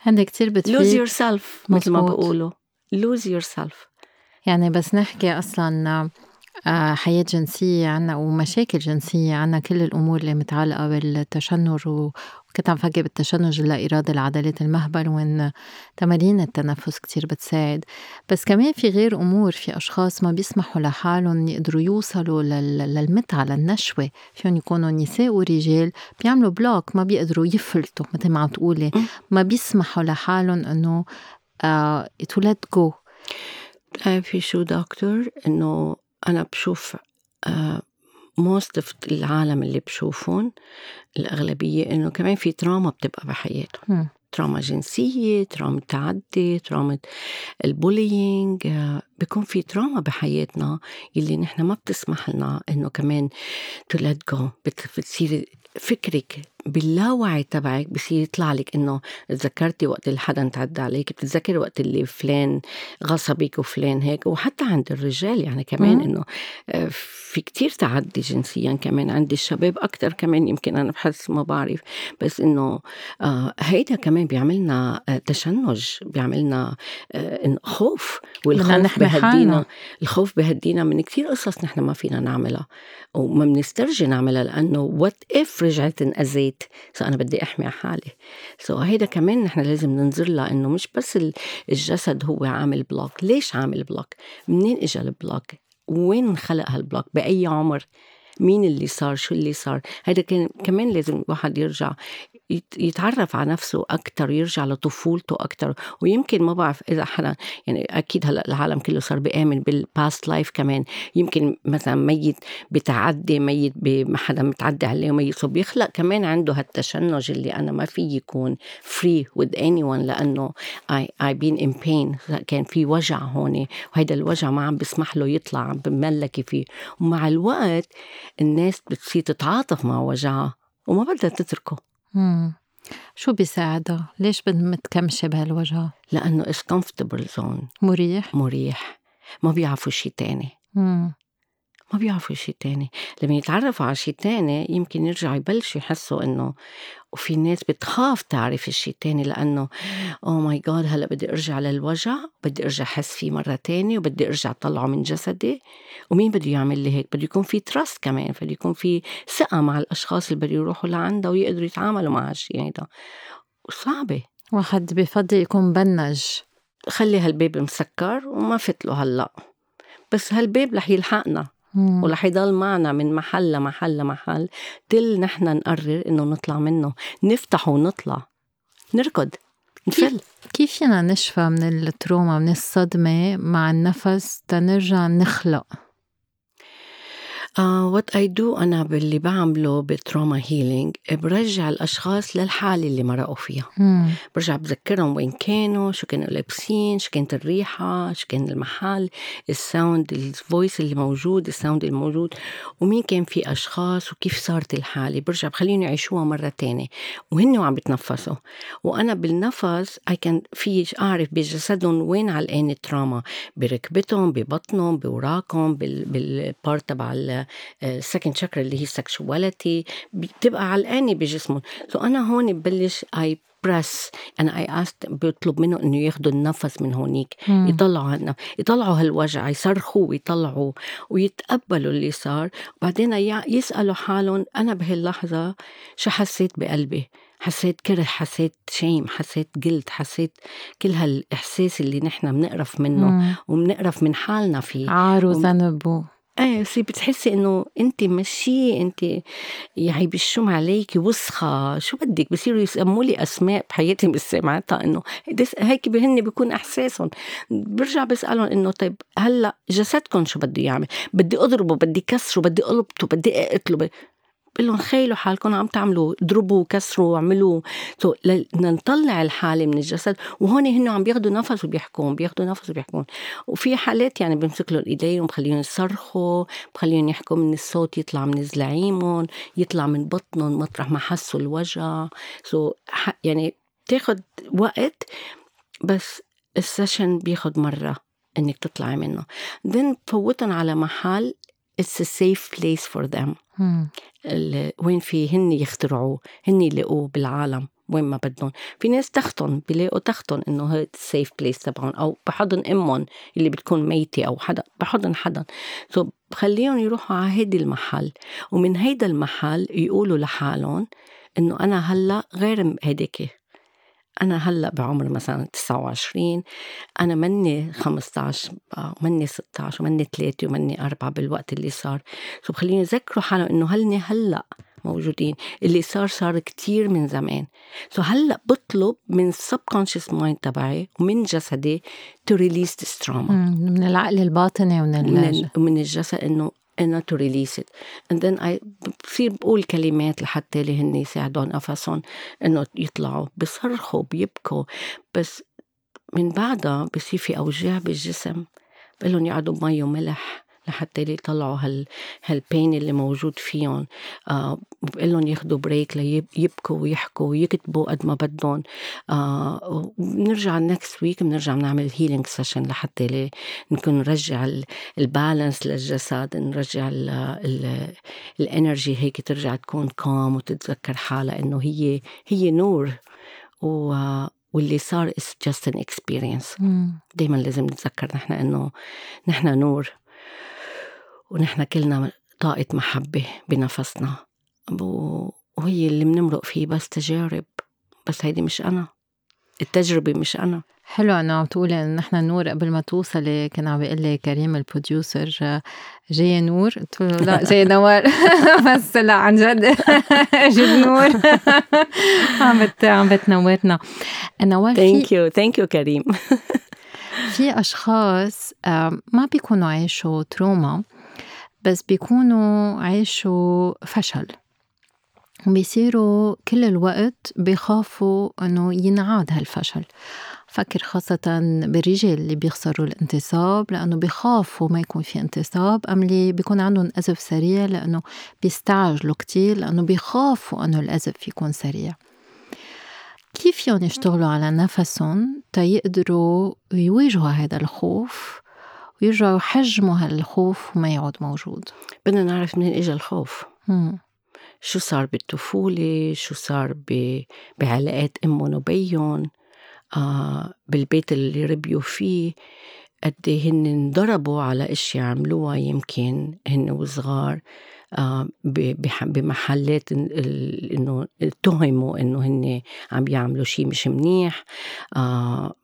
هذا كتير بتفيد. Lose yourself مثل ما بقولوا. Lose yourself. يعني بس نحكي أصلا آه، حياة جنسية عنا ومشاكل جنسية عنا كل الأمور اللي متعلقة بالتشنج وكنت عم فكر بالتشنج اللاإرادي لعضلات المهبل وإن تمارين التنفس كتير بتساعد. بس كمان في غير أمور في أشخاص ما بيسمحوا لحالهم يقدروا يوصلوا للمتعة للنشوة. فيهم يكونوا نساء ورجال بيعملوا بلوك ما بيقدروا يفلتوا مثل ما عم تقولي. ما بيسمحوا لحالهم إنه to let go في شو دكتور؟ إنه أنا بشوف most of العالم اللي بشوفهم الأغلبية إنه كمان في trauma بتبقى بحياتهم. trauma جنسية trauma تعدي trauma ال bullying بيكون في trauma بحياتنا اللي نحن ما بتسمح لنا إنه كمان to let go بتصير فكرك باللاوعي تبعك بصير يطلع لك إنه تذكرتي وقت اللي حدا تعدى عليك بتتذكري وقت اللي فلان غصبك وفلان هيك وحتى عند الرجال يعني كمان إنه آه، في كتير تعدي جنسيا كمان عند الشباب أكثر كمان يمكن أنا بحس ما بعرف بس إنه آه هيدا كمان بيعملنا آه تشنج بيعملنا آه خوف والخوف بهدينا الخوف بهدينا من كتير قصص نحن ما فينا نعملها وما بنسترجي نعملها لأنه what if رجعت انأذيت بيت so أنا بدي أحمي حالي. so هيدا كمان نحن لازم ننظر لها إنه مش بس الجسد هو عامل block ليش عامل block منين اجى ال block وين انخلق هال block بأي عمر؟ مين اللي صار؟ شو اللي صار؟ هذا كان كمان لازم الواحد يرجع يتعرف على نفسه أكتر يرجع لطفولته أكتر. ويمكن ما بعرف إذا حدا يعني أكيد هلأ العالم كله صار بيآمن بال past life كمان. يمكن مثلا ميت بتعدي ميت ما حدا متعدي عليه ميت so بيخلق كمان عنده هالتشنج اللي أنا ما في يكون free with anyone لأنه I, I been in pain. كان في وجع هون. وهيدا الوجع ما عم بسمح له يطلع عم بملكي فيه. ومع الوقت الناس بتصير تتعاطف مع وجعها وما بدها تتركه. شو بيساعدها؟ ليش متكمشة بهالوجع؟ لأنه it's comfortable zone مريح مريح ما بيعرفوا شي تاني. ما بيعرفوا شي تاني لما يتعرفوا على شي تاني يمكن يرجعوا يبلشوا يحسوا إنه وفي ناس بتخاف تعرف الشي التاني لأنه oh my God هلأ بدي أرجع للوجع بدي أرجع أحس فيه مرة تانية وبدي أرجع أطلعه من جسدي. ومين بده يعمل لي هيك؟ بده يكون في trust كمان بده يكون في ثقة مع الأشخاص اللي بده يروحوا لعندها ويقدروا يتعاملوا مع هالشي هيدا. وصعبة واحد بفضل يكون بنج. خلي هالباب مسكر وما فتله هلأ. بس هالباب رح يلحقنا. ورح يضل معنا من محل لمحل لمحل تل نحن نقرر إنه نطلع منه. نفتح ونطلع. نركض. نفل. كيف فينا نشفى من التروما من الصدمة مع النفس تنرجع نخلق؟ what I do أنا باللي بعمله بال trauma healing برجع الأشخاص للحالة اللي مرقوا فيها. مم. برجع بذكرهم وين كانوا شو كانوا لابسين شو كانت الريحة شو كان المحل ال sound ال voice اللي موجود ال sound الموجود ومين كان في أشخاص وكيف صارت الحالة. برجع بخليهم يعيشوها مرة تانية. وهن وعم بيتنفسوا وأنا بالنفس I can في أعرف بجسدهم وين علقان ال trauma بركبتهم ببطنهم بوراكهم بال part تبع ال second chakra اللي هي ال sexuality بتبقى علقانه بجسمهم so أنا هون ببلش I press أنا I assist بطلب منه إنه ياخذوا النفس من هونيك مم. يطلعوا هالنف... يطلعوا هالوجع يصرخوا ويطلعوا ويتقبلوا اللي صار وبعدين يسألوا حالهم أنا بهاللحظة شو حسيت بقلبي حسيت كره حسيت shame حسيت guilt حسيت كل هالإحساس اللي نحن بنقرف منه مم. وبنقرف من حالنا فيه عار وذنب إيه بس بتحسي إنه انت مشي انت يعني بالشم عليكي وسخة. شو بدك؟ بصيروا يسموا لي أسماء بحياتي مش سمعتها إنه دس- هيك بهن بيكون إحساسهم. برجع بسألهم إنه طيب هلأ جسدكم شو بده يعمل؟ بدي أضربه بدي كسره بدي قلبته بدي أقتله بدي بقول لهم تخيلوا حالكم عم تعملوا اضربوا كسروا واعملوا so بدنا نطلع الحالة من الجسد. وهون هن عم بياخذوا نفس وبيحكوا بياخذوا نفس وبيحكوا. وفي حالات يعني بمسك لهم ايديهم بخليهم يصرخوا بخليهم يحكوا من الصوت يطلع من زلعيمهم يطلع من بطنهم مطرح ما حسوا الوجع. so يعني بتاخد وقت بس ال session بياخد مرة إنك تطلعي منه. Then فوتهم على محل it's a safe place for them. ال- وين في هن يخترعوه هن يلاقوه بالعالم وين ما بدهم. في ناس تختن بيلاقوا تختن إنه هذا السيف بليس تبعهم أو بحضن أمهم اللي بتكون ميتة أو حدا بحضن حدا. سو بخليهم يروحوا على هيدي المحل ومن هيدا المحل يقولوا لحالهم إنه أنا هلأ غير هيديك أنا هلأ بعمر مثلا 29 أنا مني 15 آه، مني 16 ومني 3 ومني 4 بالوقت اللي صار. so بخليهم يذكروا حالهم إنه هن هلأ موجودين اللي صار صار كتير من زمان. so هلأ بطلب من ال subconscious mind تبعي ومن جسدي to release this trauma. من العقل الباطني ومن من الجسد إنه انه to release it and then I بصير بقول كلمات لحتى اللي هن يساعدوا نفسهم إنه يطلعوا بصرخوا بيبكوا. بس من بعدها بصير في أوجاع بالجسم بقول لهم يقعدوا بمي وملح. لحتى يطلعوا هال هال pain اللي موجود فيهم. آه بقول لهم ياخذوا break ليبكوا ويحكوا ويكتبوا قد ما بدهم. آه وبنرجع next week بنرجع بنعمل healing session لحتى نكون نرجع ال- ال balance للجسد نرجع ال ال ال energy هيك ترجع تكون calm وتتذكر حالها إنه هي هي نور. و واللي صار is just an experience. دايما لازم نتذكر نحن إنه نحن نور. ونحن كلنا طاقة محبة بنفسنا. وهي اللي بنمرق فيه بس تجارب. بس هيدي مش أنا. التجربة مش أنا. حلو انه عم تقولي انه نحن نور قبل ما توصلي. كان عم بيقول لي كريم البروديوسر آه، جاية نور. قلت له لا جاية نوار. بس لا عن جد. جد نور. عم بت عم بتنورنا نوار thank you thank you كريم. في أشخاص آه، ما بيكونوا عايشوا trauma بس بيكونوا عايشوا فشل. وبيصيروا كل الوقت بيخافوا إنه ينعاد هالفشل. فكر خاصة بالرجال اللي بيخسروا الانتصاب لأنه بيخافوا ما يكون في انتصاب أم اللي بيكون عندهم قذف سريع لأنه بيستعجلوا كتير لأنه بيخافوا أنه الأزف يكون سريع. كيف فيهم يشتغلوا على نفسهم تيقدروا يواجهوا هذا الخوف؟ ويرجعوا يحجموا هالخوف وما يعود موجود. بدنا نعرف منين اجى الخوف. مم. شو صار بالطفولة؟ شو صار ب- بعلاقات أمهم وبيهم آه بالبيت اللي ربيوا فيه. قد إيه هن انضربوا على اشياء عملوها يمكن هن وصغار. آه بمحلات إنه اتهموا إنه هن عم بيعملوا شيء مش منيح. آه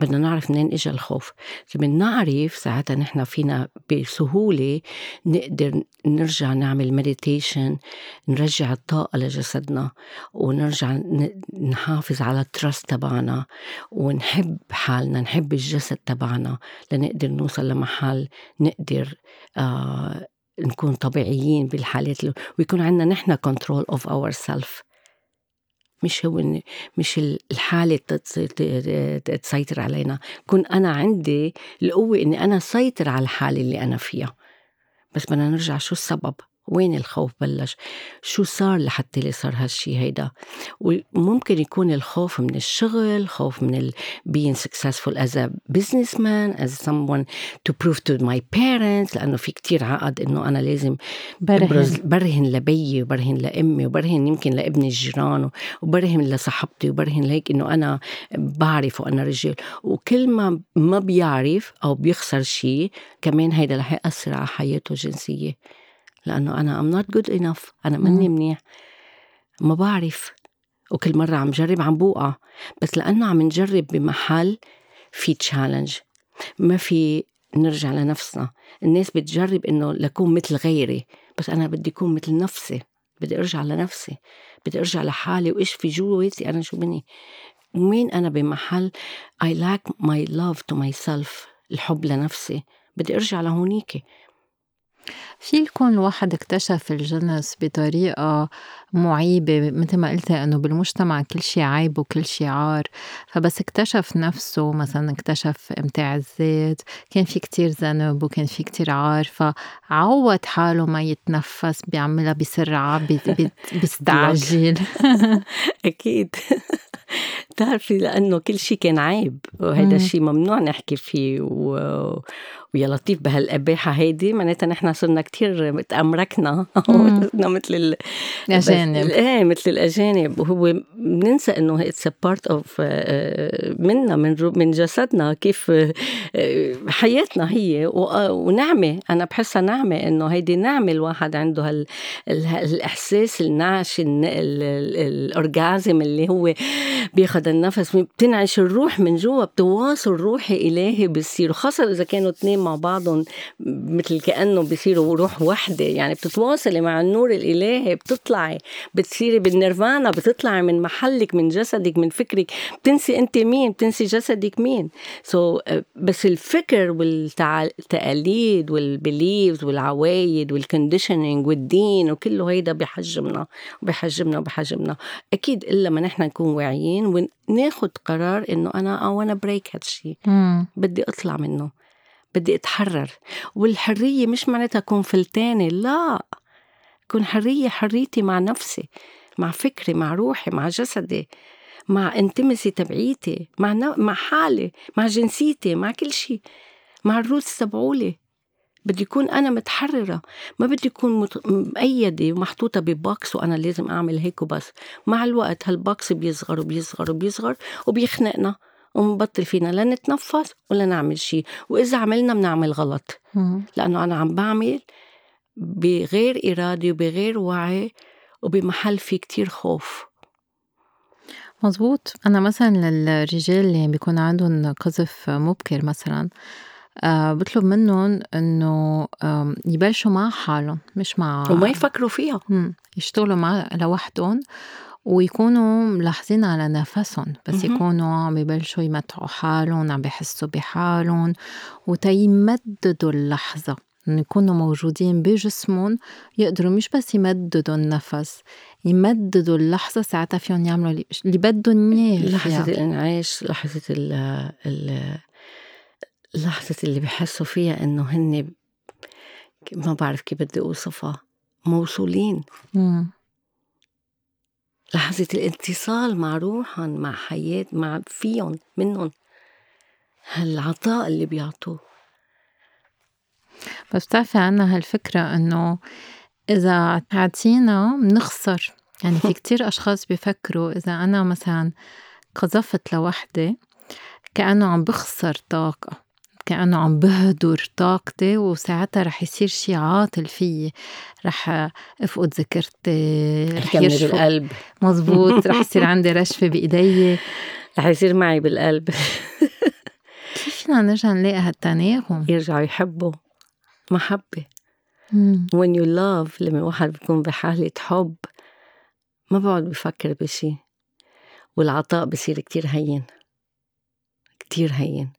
بدنا نعرف منين اجى الخوف. بدنا نعرف ساعتها نحن فينا بسهولة نقدر نرجع نعمل meditation نرجع الطاقة لجسدنا ونرجع نحافظ على ال trust تبعنا ونحب حالنا نحب الجسد تبعنا لنقدر نوصل لمحل نقدر آه نكون طبيعيين بالحالات ويكون عندنا نحن control of ourself مش هو مش الحالة تسيطر علينا. كون أنا عندي القوة إني أنا سيطر على الحالة اللي أنا فيها. بس بدنا نرجع شو السبب؟ وين الخوف بلش؟ شو صار لحتى لي صار هالشي هيدا؟ وممكن يكون الخوف من الشغل خوف من ال being successful as a businessman as someone to prove to my parents لأنه في كتير عقد إنه أنا لازم برهن, برهن لبيي وبرهن لأمي وبرهن يمكن لابن الجيران وبرهن لصاحبتي وبرهن لهيك إنه أنا بعرف وأنا رجال. وكل ما ما بيعرف أو بيخسر شيء كمان هيدا رح يأثر على حياته الجنسية. لأنه أنا I'm not good enough. أنا مني منيح. ما بعرف. وكل مرة عم جرب عم بوقع. بس لأنه عم نجرب بمحل في تشالنج ما في نرجع لنفسنا. الناس بتجرب إنه لكون مثل غيري. بس أنا بدي أكون مثل نفسي. بدي أرجع لنفسي. بدي أرجع لحالي. وإيش في جواتي أنا شو بني ومين أنا بمحل I lack my love to myself. الحب لنفسي. بدي أرجع لهونيك في يكون الواحد اكتشف الجنس بطريقة معيبة مثل ما قلتي إنه بالمجتمع كل شيء عيب وكل شيء عار فبس اكتشف نفسه مثلا اكتشف إمتاع الذات كان في كتير ذنب وكان في كتير عار فعود حاله ما يتنفس بيعملها بسرعة بيستعجل. أكيد. بتعرفي لأنه كل شيء كان عيب وهذا الشيء ممنوع نحكي فيه و... ويا لطيف بهالقباحة هيدي معناتها نحن صرنا كتير تأمركنا. صرنا مثل الأجانب. إيه مثل الأجانب. وهو بننسى إنه it's part of منا من من جسدنا كيف آه، حياتنا هي. ونعمة. أنا بحسها نعمة إنه هيدي نعمة الواحد عنده هال الإحساس النعش ال orgasm اللي هو بياخد النفس. بتنعش الروح من جوا بتواصل روحي إلهي بصير خاصة إذا كانوا اثنين مع بعضهم مثل كأنه بصيروا روح وحدة. يعني بتتواصلي مع النور الإلهي بتطلعي بتصيري بالنيرفانا بتطلعي من محلك من جسدك من فكرك. بتنسي أنت مين بتنسي جسدك مين. so so, بس الفكر والتقاليد وال beliefs والعوايد وال conditioning والدين وكله هيدا بحجمنا وبحجمنا وبحجمنا أكيد إلا ما نحن نكون واعيين وناخد قرار إنه أنا أو وأنا break هالشي بدي أطلع منه. بدي أتحرر. والحرية مش معناتها أكون فلتانة لا. كون حرية حريتي مع نفسي مع فكري مع روحي مع جسدي مع intimacy تبعيتي مع نو... مع حالي مع جنسيتي مع كل شيء مع ال roots تبعولي. بدي يكون أنا متحررة. ما بدي أكون مت... مقيدة ومحطوطة ب box وأنا لازم أعمل هيك وبس. مع الوقت هال box بيصغر وبيصغر وبيصغر وبيخنقنا. ومبطل فينا لا نتنفس ولا نعمل شيء. وإذا عملنا بنعمل غلط. لأنه أنا عم بعمل بغير إرادة وبغير وعي وبمحل في كتير خوف. مزبوط أنا مثلا للرجال اللي بيكون عندهم قذف مبكر مثلا آه بطلب منهم إنه يبلشوا مع حالهم مش مع وما يفكروا فيها. يشتغلوا مع لوحدهم. ويكونوا ملاحظين على نفسهم. بس يكونوا عم يبلشوا يمتعوا حالهم عم بيحسوا بحالهم وتيمددوا اللحظة. إنه يكونوا موجودين بجسمهم يقدروا مش بس يمددوا النفس يمددوا اللحظة ساعتها فيهم يعملوا اللي بدهم إياه لحظة الإنعاش لحظة ال ال لحظة اللي بحسوا فيها إنه هن ما بعرف كيف بدي أوصفها موصولين. مم. لحظة الاتصال مع روحهم مع حياة مع فيهم منهم. هالعطاء اللي بيعطوه. بس بتعرفي عنا هالفكرة إنه إذا عطينا بنخسر يعني في كتير أشخاص بيفكروا إذا أنا مثلا قذفت لوحدة كأنه عم بخسر طاقة. كأنه عم بهدر طاقتي وساعتها رح يصير شي عاطل فيي. رح أفقد ذاكرتي رح يرشف بالقلب. مزبوط رح يصير عندي رشفة بإيدي. رح يصير معي بالقلب. كيف فينا نرجع نلاقي هالتناغم؟ يرجعوا يحبوا محبة. when you love لما الواحد بيكون بحالة حب ما بقعد بفكر بشي. والعطاء بصير كتير هين. كتير هين.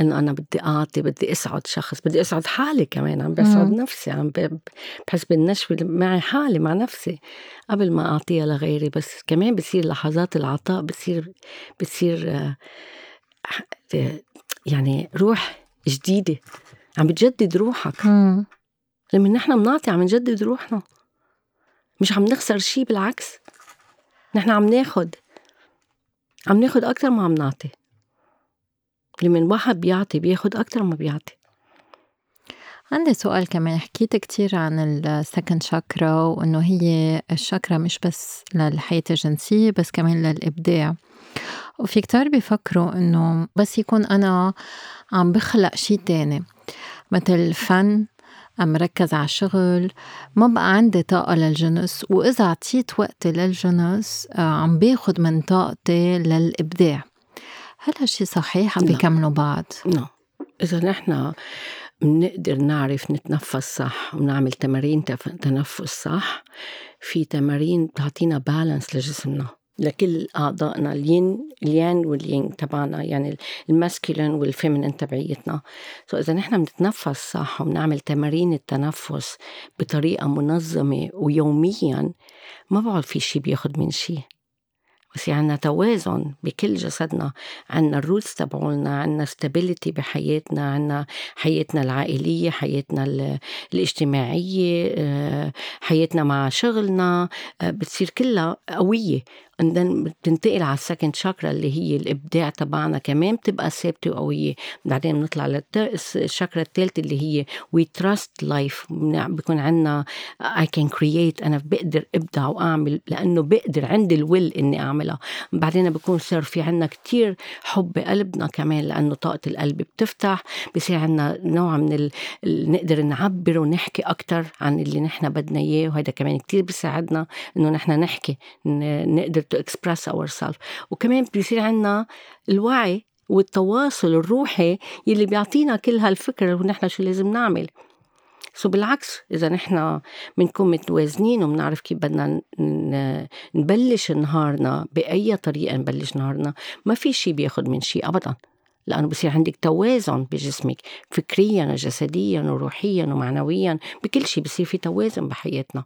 انه أنا بدي أعطي بدي أسعد شخص بدي أسعد حالي كمان عم بسعد مم. نفسي عم بحس بالنشوة معي حالي مع نفسي قبل ما أعطيها لغيري. بس كمان بصير لحظات العطاء بتصير بتصير آه، يعني روح جديدة عم بتجدد روحك. مم. لما نحن بنعطي عم نجدد روحنا. مش عم نخسر شيء بالعكس. نحن عم ناخد عم ناخد أكتر ما عم نعطي. لما الواحد بيعطي بياخد أكتر ما بيعطي. عندي سؤال كمان. حكيت كتير عن السكند شاكرا وإنه هي الشاكرا مش بس للحياة الجنسية بس كمان للإبداع. وفي كتار بيفكروا إنه بس يكون أنا عم بخلق شي تاني. مثل فن أم مركز على شغل ما بقى عندي طاقة للجنس. وإذا عطيت وقتي للجنس آه، عم باخد من طاقتي للإبداع. هل هالشي صحيح عم. بيكملوا بعض؟ نو إذا نحن بنقدر نعرف نتنفس صح ونعمل تمارين تنفس صح في تمارين بتعطينا بالانس لجسمنا لكل أعضائنا الين اليان واليين تبعنا يعني ال masculine وال feminine تبعيتنا so إذا نحن بنتنفس صح وبنعمل تمارين التنفس بطريقة منظمة ويوميا ما بعد في شي بياخد من شي بس عنا توازن بكل جسدنا. عنا ال roots تبعولنا عنا stability بحياتنا عنا حياتنا العائلية حياتنا ال- الاجتماعية آه، حياتنا مع شغلنا آه، بتصير كلها قوية. Then بتنتقل على السكند شاكرا اللي هي الإبداع تبعنا كمان بتبقى ثابتة وقوية. بعدين بنطلع للشاكرا الثالثة اللي هي trust life. بن- بكون عنا I can create أنا بقدر أبدع وأعمل لأنه بقدر عندي الويل إني أعملها. بعدين بكون صار في عنا كتير حب بقلبنا كمان لأنه طاقة القلب بتفتح. بصير عنا نوع من ال... نقدر نعبر ونحكي أكتر عن اللي نحن بدنا إياه. وهذا كمان كتير بيساعدنا إنه نحن نحكي. نقدر to express ourselves. وكمان بيصير عنا الوعي والتواصل الروحي يلي بيعطينا كل هالفكرة ونحن شو لازم نعمل. سو بالعكس إذا نحن بنكون متوازنين وبنعرف كيف بدنا نبلش نهارنا بأي طريقة نبلش نهارنا ما في شي بياخد من شي أبدا لأنه بصير عندك توازن بجسمك فكريا وجسديا وروحيا ومعنويا بكل شي بصير في توازن بحياتنا.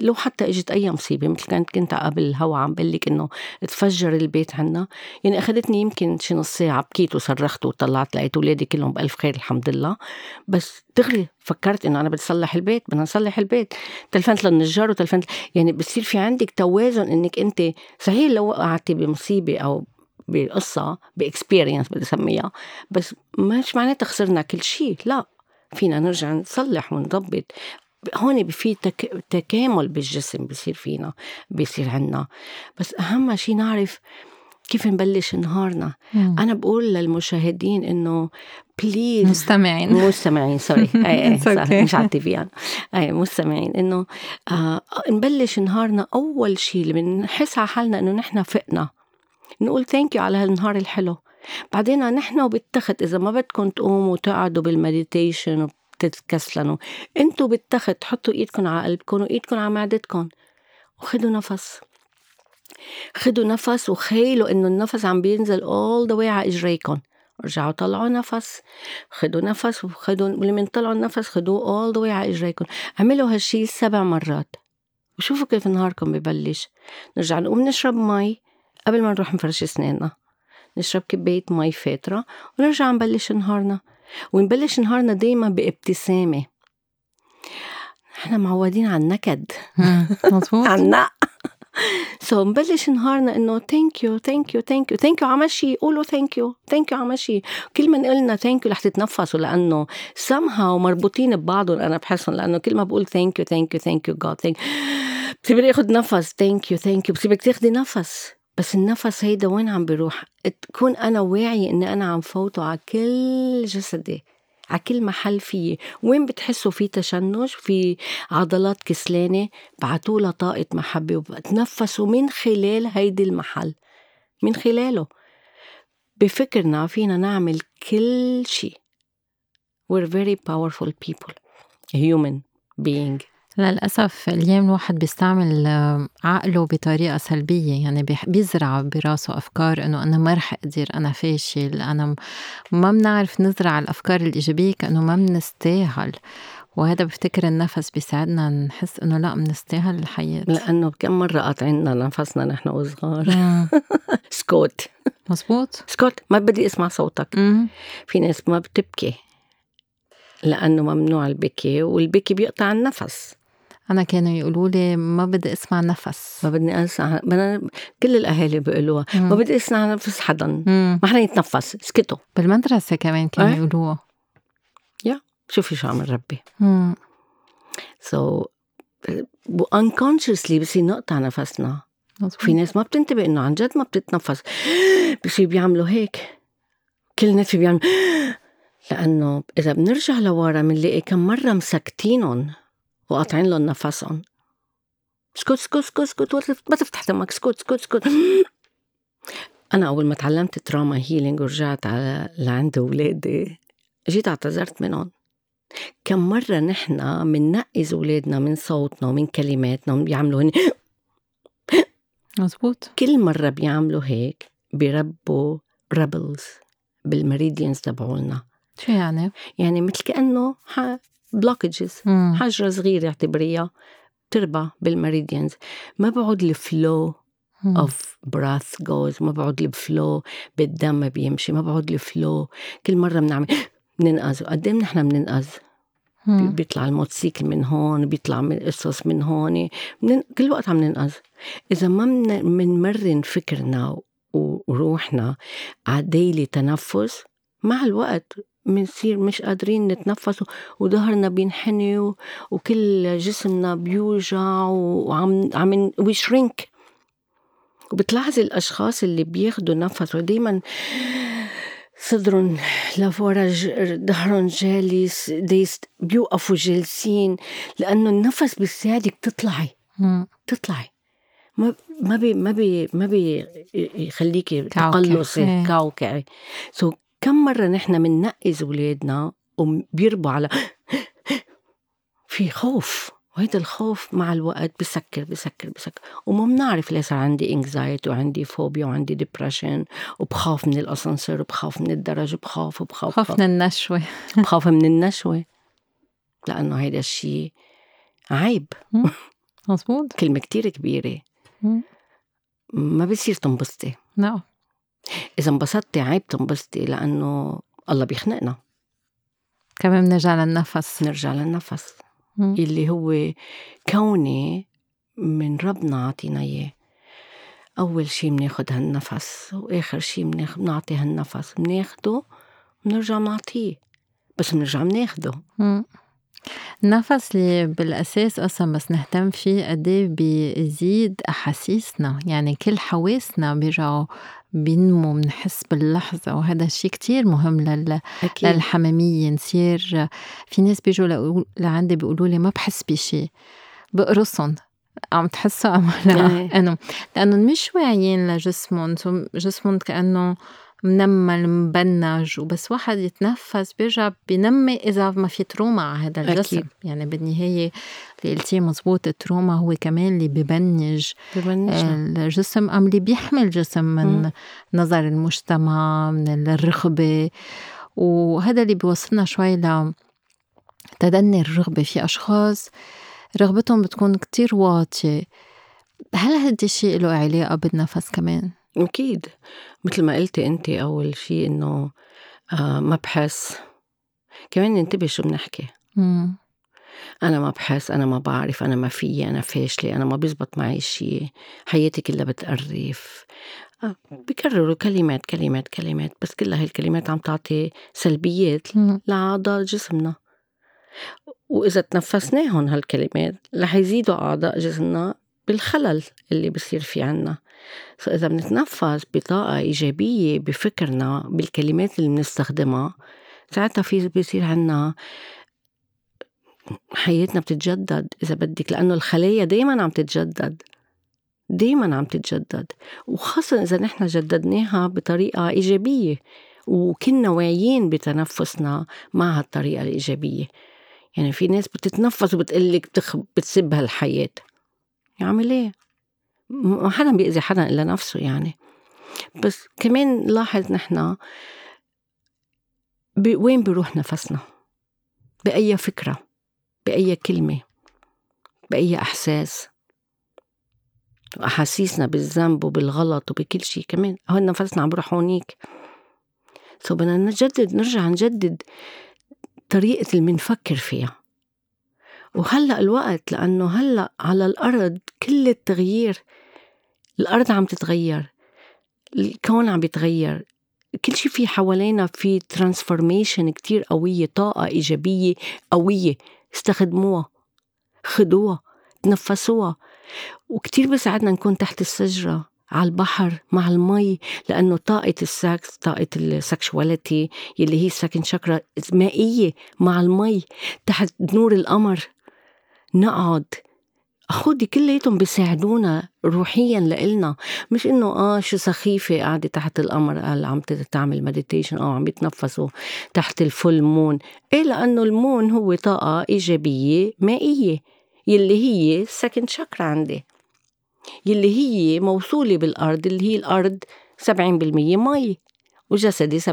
لو حتى إجت أي مصيبة مثل كانت كنت قبل الهوا عم بقول لك إنه تفجر البيت عنا يعني أخذتني يمكن شي نص ساعة بكيت وصرخت وطلعت لقيت اولادي كلهم بألف خير الحمد لله. بس دغري فكرت إنه أنا بدي اصلح البيت بدنا نصلح البيت. تلفنت للنجار وتلفنت يعني بصير في عندك توازن إنك أنت صحيح لو وقعتي بمصيبة أو بقصة ب experience بدي أسميها بس مش معناتها خسرنا كل شيء لا فينا نرجع نصلح ونضبط. هون في تك... تكامل بالجسم بصير فينا بصير عنا بس أهم شيء نعرف كيف نبلش نهارنا مم. أنا بقول للمشاهدين إنه please مستمعين مستمعين sorry. مش على ال TV يعني. أي مستمعين إنه آه نبلش نهارنا أول شيء اللي بنحس على حالنا إنه نحن فقنا نقول thank you على هالنهار الحلو بعدين نحن وبالتخت إذا ما بدكم تقوموا وتقعدوا بال meditation وبتتكسلنوا أنتوا بالتخت حطوا ايدكم على قلبكم وايدكم على معدتكم وخدوا نفس. خدوا نفس وخيلوا إنه النفس عم بينزل all the way على إجريكم. رجعوا طلعوا نفس. خدوا نفس وخدوا ولما طلعوا النفس خدوه all the way على إجريكم. عملوا هالشي سبع مرات. وشوفوا كيف نهاركم ببلش. نرجع نقوم نشرب مي قبل ما نروح نفرش اسناننا. نشرب كباية مي فاترة ونرجع نبلش نهارنا. ونبلش نهارنا دايما بابتسامة. نحن معودين على النكد. مظبوط. على النق. so نبلش نهارنا إنه thank you thank you thank you thank you على شيء قولوا thank you thank you على شيء كل ما قلنا thank you رح تتنفسوا لأنه somehow مربوطين ببعضهم أنا بحسهم لأنه كل ما بقول thank you thank you thank you God thank بصير آخذ نفس. thank you thank you بصير بدك تاخذي نفس. بس النفس هيدا وين عم بيروح؟ تكون أنا واعية إني أنا عم فوته على كل جسدي على كل محل فيي. وين بتحسوا في تشنج؟ في عضلات كسلانة؟ بعتوا لها طاقة محبة وبتنفسوا من خلال هيدي المحل من خلاله. بفكرنا فينا نعمل كل شيء we're very powerful people human being. للأسف اليوم الواحد بيستعمل آه، عقله بطريقة سلبية يعني بيزرع براسه أفكار إنه أنا ما رح أقدر أنا فاشل أنا ما بنعرف نزرع الأفكار الإيجابية كأنه ما بنستاهل وهذا بفتكر النفس بيساعدنا نحس إنه لا بنستاهل الحياة. لأنه كم مرة قاطعنا نفسنا نحن وصغار. سكوت. مزبوط سكوت. ما بدي اسمع صوتك. في ناس ما بتبكي. لأنه ممنوع البكي والبكي بيقطع النفس. أنا كانوا يقولوا لي ما بدي أسمع نفس. ما بدي أسمع أنا كل الأهالي بيقولوها ما بدي أسمع نفس حدا. ما حدا يتنفس اسكتوا. بالمدرسة كمان كانوا أه؟ يقولوها. يا شوفي شو عم ربي. so unconsciously بصير نقطع نفسنا. مزبوط. في ناس ما بتنتبه إنه عن جد ما بتتنفس. بصير بيعملوا هيك. كل الناس بيعملوا لأنه إذا بنرجع لورا بنلاقي كم مرة مسكتينهم. وقاطعين لهم نفسهم اسكت اسكت اسكت اسكت ما تفتح تمك اسكت اسكت اسكت. أنا أول ما تعلمت trauma healing ورجعت على لعند اولادي جيت اعتذرت منهم كم مرة نحن مننقز أولادنا من صوتنا ومن كلماتنا وبيعملوا هن مزبوط كل مرة بيعملوا هيك بيربوا ripples بال meridians تبعولنا. شو يعني؟ يعني مثل كأنه blockages حجرة صغيرة اعتبريها. بتربى بال meridians ما بعود ال flow of breath goes ما بعود ال flow بالدم بيمشي. ما بعود ال flow كل مرة بنعمل بننقذ. قد إيه نحن بننقذ؟ بيطلع الموتوسيكل من هون بيطلع من قصص من هون. من كل وقت عم ننقذ. إذا ما منمرن فكرنا وروحنا على ديلي تنفس مع الوقت بنصير مش قادرين نتنفس وظهرنا بينحني وكل جسمنا بيوجع وعم عم وي شرينك وبتلاحظي الأشخاص اللي بياخدوا نفس ودايما صدرهم لورا ظهرهم جالس بيوقفوا جالسين لأنه النفس بيساعدك تطلعي تطلعي. ما ما بي ما بي ما بيخليكي تقلصي كوكعي so كم مرة نحن بننقز ولادنا وبيربوا على في خوف. وهيدا الخوف مع الوقت بسكر بسكر بسكر. وما بنعرف ليه صار عندي anxiety وعندي فوبيا وعندي depression وبخاف من الأسانسير وبخاف من الدرج وبخاف وبخاف. بخاف من النشوة. بخاف من النشوة. لأنه هيدا الشيء عيب. مزبوط كلمة كتير كبيرة. ما بصير تنبسطي. نعم. إذا انبسطتي عيب تنبسطي لأنه الله بيخنقنا. كمان بنرجع للنفس. نرجع للنفس. مم. اللي هو كوني من ربنا عطينا إياه. أول شي بناخد هالنفس وآخر شي بنعطي هالنفس. بناخده بنرجع نعطيه. بس بنرجع بناخده. النفس اللي بالأساس أصلا بس نهتم فيه قد إيه بيزيد أحاسيسنا يعني كل حواسنا بيرجعوا بينمو بنحس باللحظة وهذا الشيء كتير مهم لل... أكيد. للحمامية نصير في ناس بيجوا لعندي بيقولوا لي ما بحس بشيء بقرصهم عم تحسوا أم لا إيه. إنه لأنه مش واعيين لجسمهم جسمهم كأنه منمل مبنج وبس واحد يتنفس بيرجع بينمي إذا ما في trauma على هذا الجسم. أكيد. يعني بالنهاية اللي قلتيه مزبوط ال trauma هو كمان اللي ببنج. ببنج الجسم أم اللي بيحمي الجسم من م. نظر المجتمع من الرغبة. وهذا اللي بيوصلنا شوي ل تدني الرغبة في أشخاص. رغبتهم بتكون كتير واطية. هل هذا الشيء له علاقة بالنفس كمان؟ أكيد. مثل ما قلتي أنت أول شيء إنه آه ما بحس. كمان ننتبه شو بنحكي. أنا ما بحس أنا ما بعرف أنا ما فيي أنا فاشلة أنا ما بيزبط معي شيء. حياتي كلها بتقرف. آه بكرروا كلمات كلمات كلمات بس كل هالكلمات عم تعطي سلبيات لأعضاء جسمنا. وإذا تنفسناهم هالكلمات رح يزيدوا أعضاء جسمنا بالخلل اللي بصير في عنا. فإذا بنتنفس بطاقة إيجابية بفكرنا بالكلمات اللي بنستخدمها ساعتها في بيصير عنا حياتنا بتتجدد. إذا بدك لأنه الخلايا دايما عم تتجدد. دايما عم تتجدد. وخاصة إذا نحن جددناها بطريقة إيجابية. وكنا واعيين بتنفسنا مع هالطريقة الإيجابية. يعني في ناس بتتنفس وبتقلك. بتسب هالحياة. يعمل إيه؟ ما حدا بيأذي حدا إلا نفسه يعني. بس كمان لاحظ نحن وين بيروح نفسنا؟ بأي فكرة؟ بأي كلمة؟ بأي إحساس؟ وأحاسيسنا بالذنب وبالغلط وبكل شيء كمان. هون نفسنا عم بروح هونيك. so بدنا نجدد نرجع نجدد طريقة اللي بنفكر فيها. وهلأ الوقت لأنه هلأ على الأرض كل التغيير الأرض عم تتغير الكون عم بيتغير كل شيء في حوالينا في transformation كتير قوية طاقة إيجابية قوية استخدموها خدوها تنفسوها وكتير بساعدنا نكون تحت الشجرة على البحر مع المي لأنه طاقة السكس طاقة ال sexuality يلي هي second chakra مائية مع المي تحت نور القمر. نقعد. خودي كلياتهم بيساعدونا روحيا لإلنا. مش إنه آه شو سخيفة قاعدة تحت القمر قال عم تعمل meditation أو عم يتنفسوا تحت ال full moon إيه لأنه ال moon هو طاقة إيجابية مائية يلي هي second chakra عندي. يلي هي موصولة بالأرض اللي هي الأرض 70% مي وجسدي 70%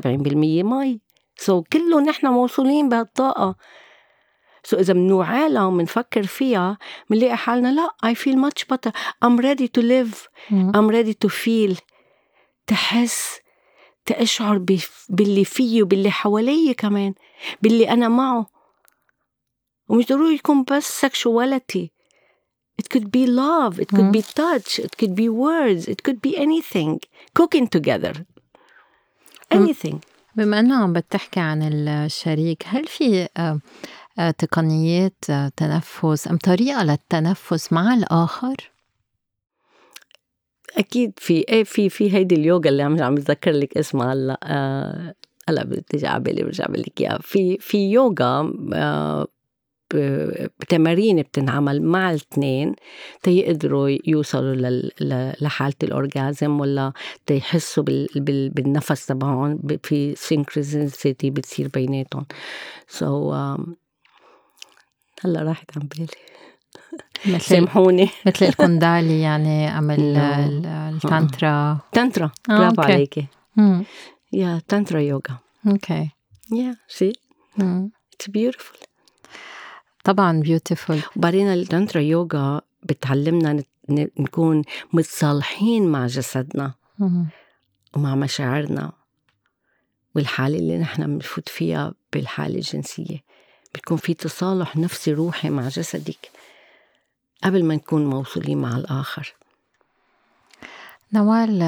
مي. so so كله نحن موصولين بهالطاقة. so إذا بنوعالها وبنفكر فيها بنلاقي حالنا لا I feel much better I'm ready to live I'm ready to feel تحس تشعر باللي فيي وباللي حوالي كمان باللي أنا معه. ومش ضروري يكون بس سكشواليتي it could be love. It could mm. be touch. It could be words. It could be anything. Cooking together. anything. بما إنه عم بتحكي عن الشريك هل في آه، تقنيات تنفس. أم طريقه للتنفس مع الآخر؟ أكيد في إيه في في هيدي اليوغا اللي عم عم بتذكر لك اسمها هلأ هلأ بتجي على بالي برجع لك إياها. في في يوغا بتمارين بتنعمل مع الاثنين تيقدروا يوصلوا لحالة ال orgasm ولا تيحسوا بالنفس تبعهم في synchronicity بتصير بيناتهم. so so, هلأ راحت عن بالي مثل سامحوني. مثل ال kundalini يعني um ال tantra. tantra. برافو عليكي. yeah tantra yoga. okay. yeah see it's beautiful طبعا beautiful وبعدين ال tantra yoga بتعلمنا نكون متصالحين مع جسدنا. ومع مشاعرنا. والحالة اللي نحن بنفوت فيها بالحالة الجنسية. بتكون في تصالح نفسي روحي مع جسدك قبل ما نكون موصولين مع الآخر. نوال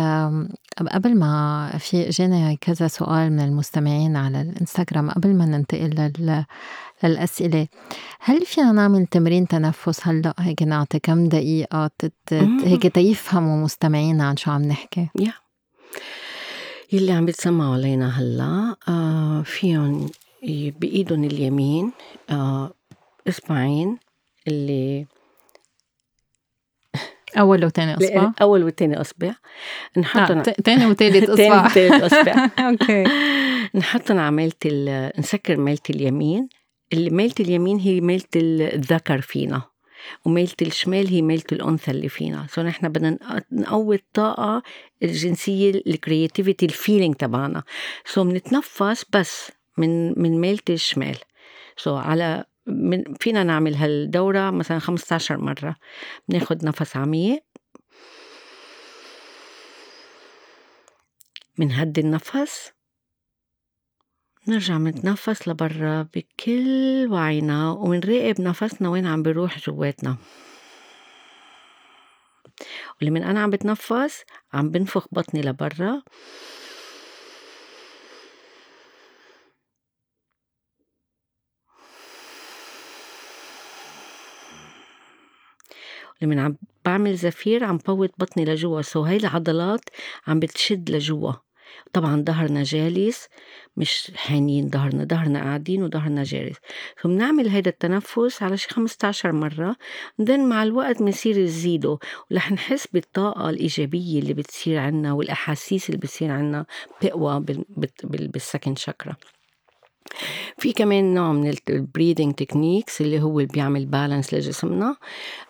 قبل ما في اجانا كذا سؤال من المستمعين على الإنستغرام قبل ما ننتقل لل للأسئلة هل فينا نعمل تمرين تنفس؟ هلا هيك نعطي كم دقيقة تت... هيك تيفهموا مستمعينا عن شو عم نحكي؟ يا. يلي عم بيتسمعوا علينا هلأ آه فيهم بإيدهم اليمين آه إصبعين اللي أول وثاني إصبع. أول وثاني إصبع. نحطهم ثاني وثالث إصبع ثاني وثالث إصبع. okay. نحطهم على ميلة نسكر ميلة اليمين. اللي ميلة اليمين هي ميلة الذكر فينا وميلة الشمال هي ميلة الأنثى اللي فينا. so نحن بدنا نقوي الطاقة الجنسية ال creativity ال feeling تبعنا. so بنتنفس بس من من ميلة الشمال so على من فينا نعمل هالدورة مثلا 15 مرة. بناخد نفس عميق. بنهدي النفس. نرجع نتنفس لبرا بكل وعينا ونراقب نفسنا وين عم بيروح جواتنا. ولمن أنا عم بتنفس عم بنفخ بطني لبرا. لمن عم بعمل زفير عم بوت بطني لجوا. so هاي العضلات عم بتشد لجوا. طبعا ظهرنا جالس مش حانين ظهرنا ظهرنا قاعدين وظهرنا جالس. فبنعمل هيدا التنفس على شي 15 مرة. then مع الوقت بنصير نزيده. ورح نحس بالطاقة الإيجابية اللي بتصير عنا والأحاسيس اللي بتصير عنا بتقوى بال second chakra في كمان نوع من ال breathing techniques اللي هو اللي بيعمل balance لجسمنا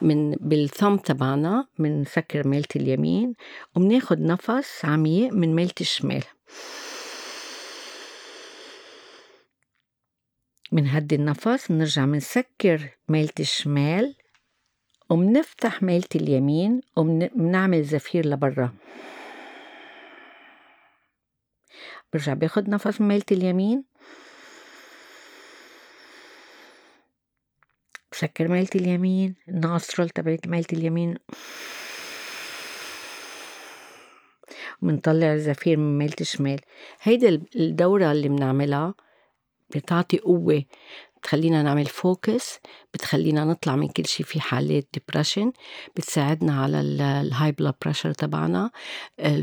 من بالثم تبعنا بنسكر ميلة اليمين وبناخد نفس عميق من ميلة الشمال. بنهدي النفس بنرجع بنسكر ميلة الشمال وبنفتح ميلة اليمين وبنعمل زفير لبرا. برجع باخد نفس من ميلة اليمين. بسكر ميلة اليمين الناسترول تبعت ميلة اليمين وبنطلع الزفير من ميلة الشمال هيدا الدورة اللي بنعملها بتعطي قوة بتخلينا نعمل focus بتخلينا نطلع من كل شيء في حالات depression بتساعدنا على ال high blood pressure تبعنا.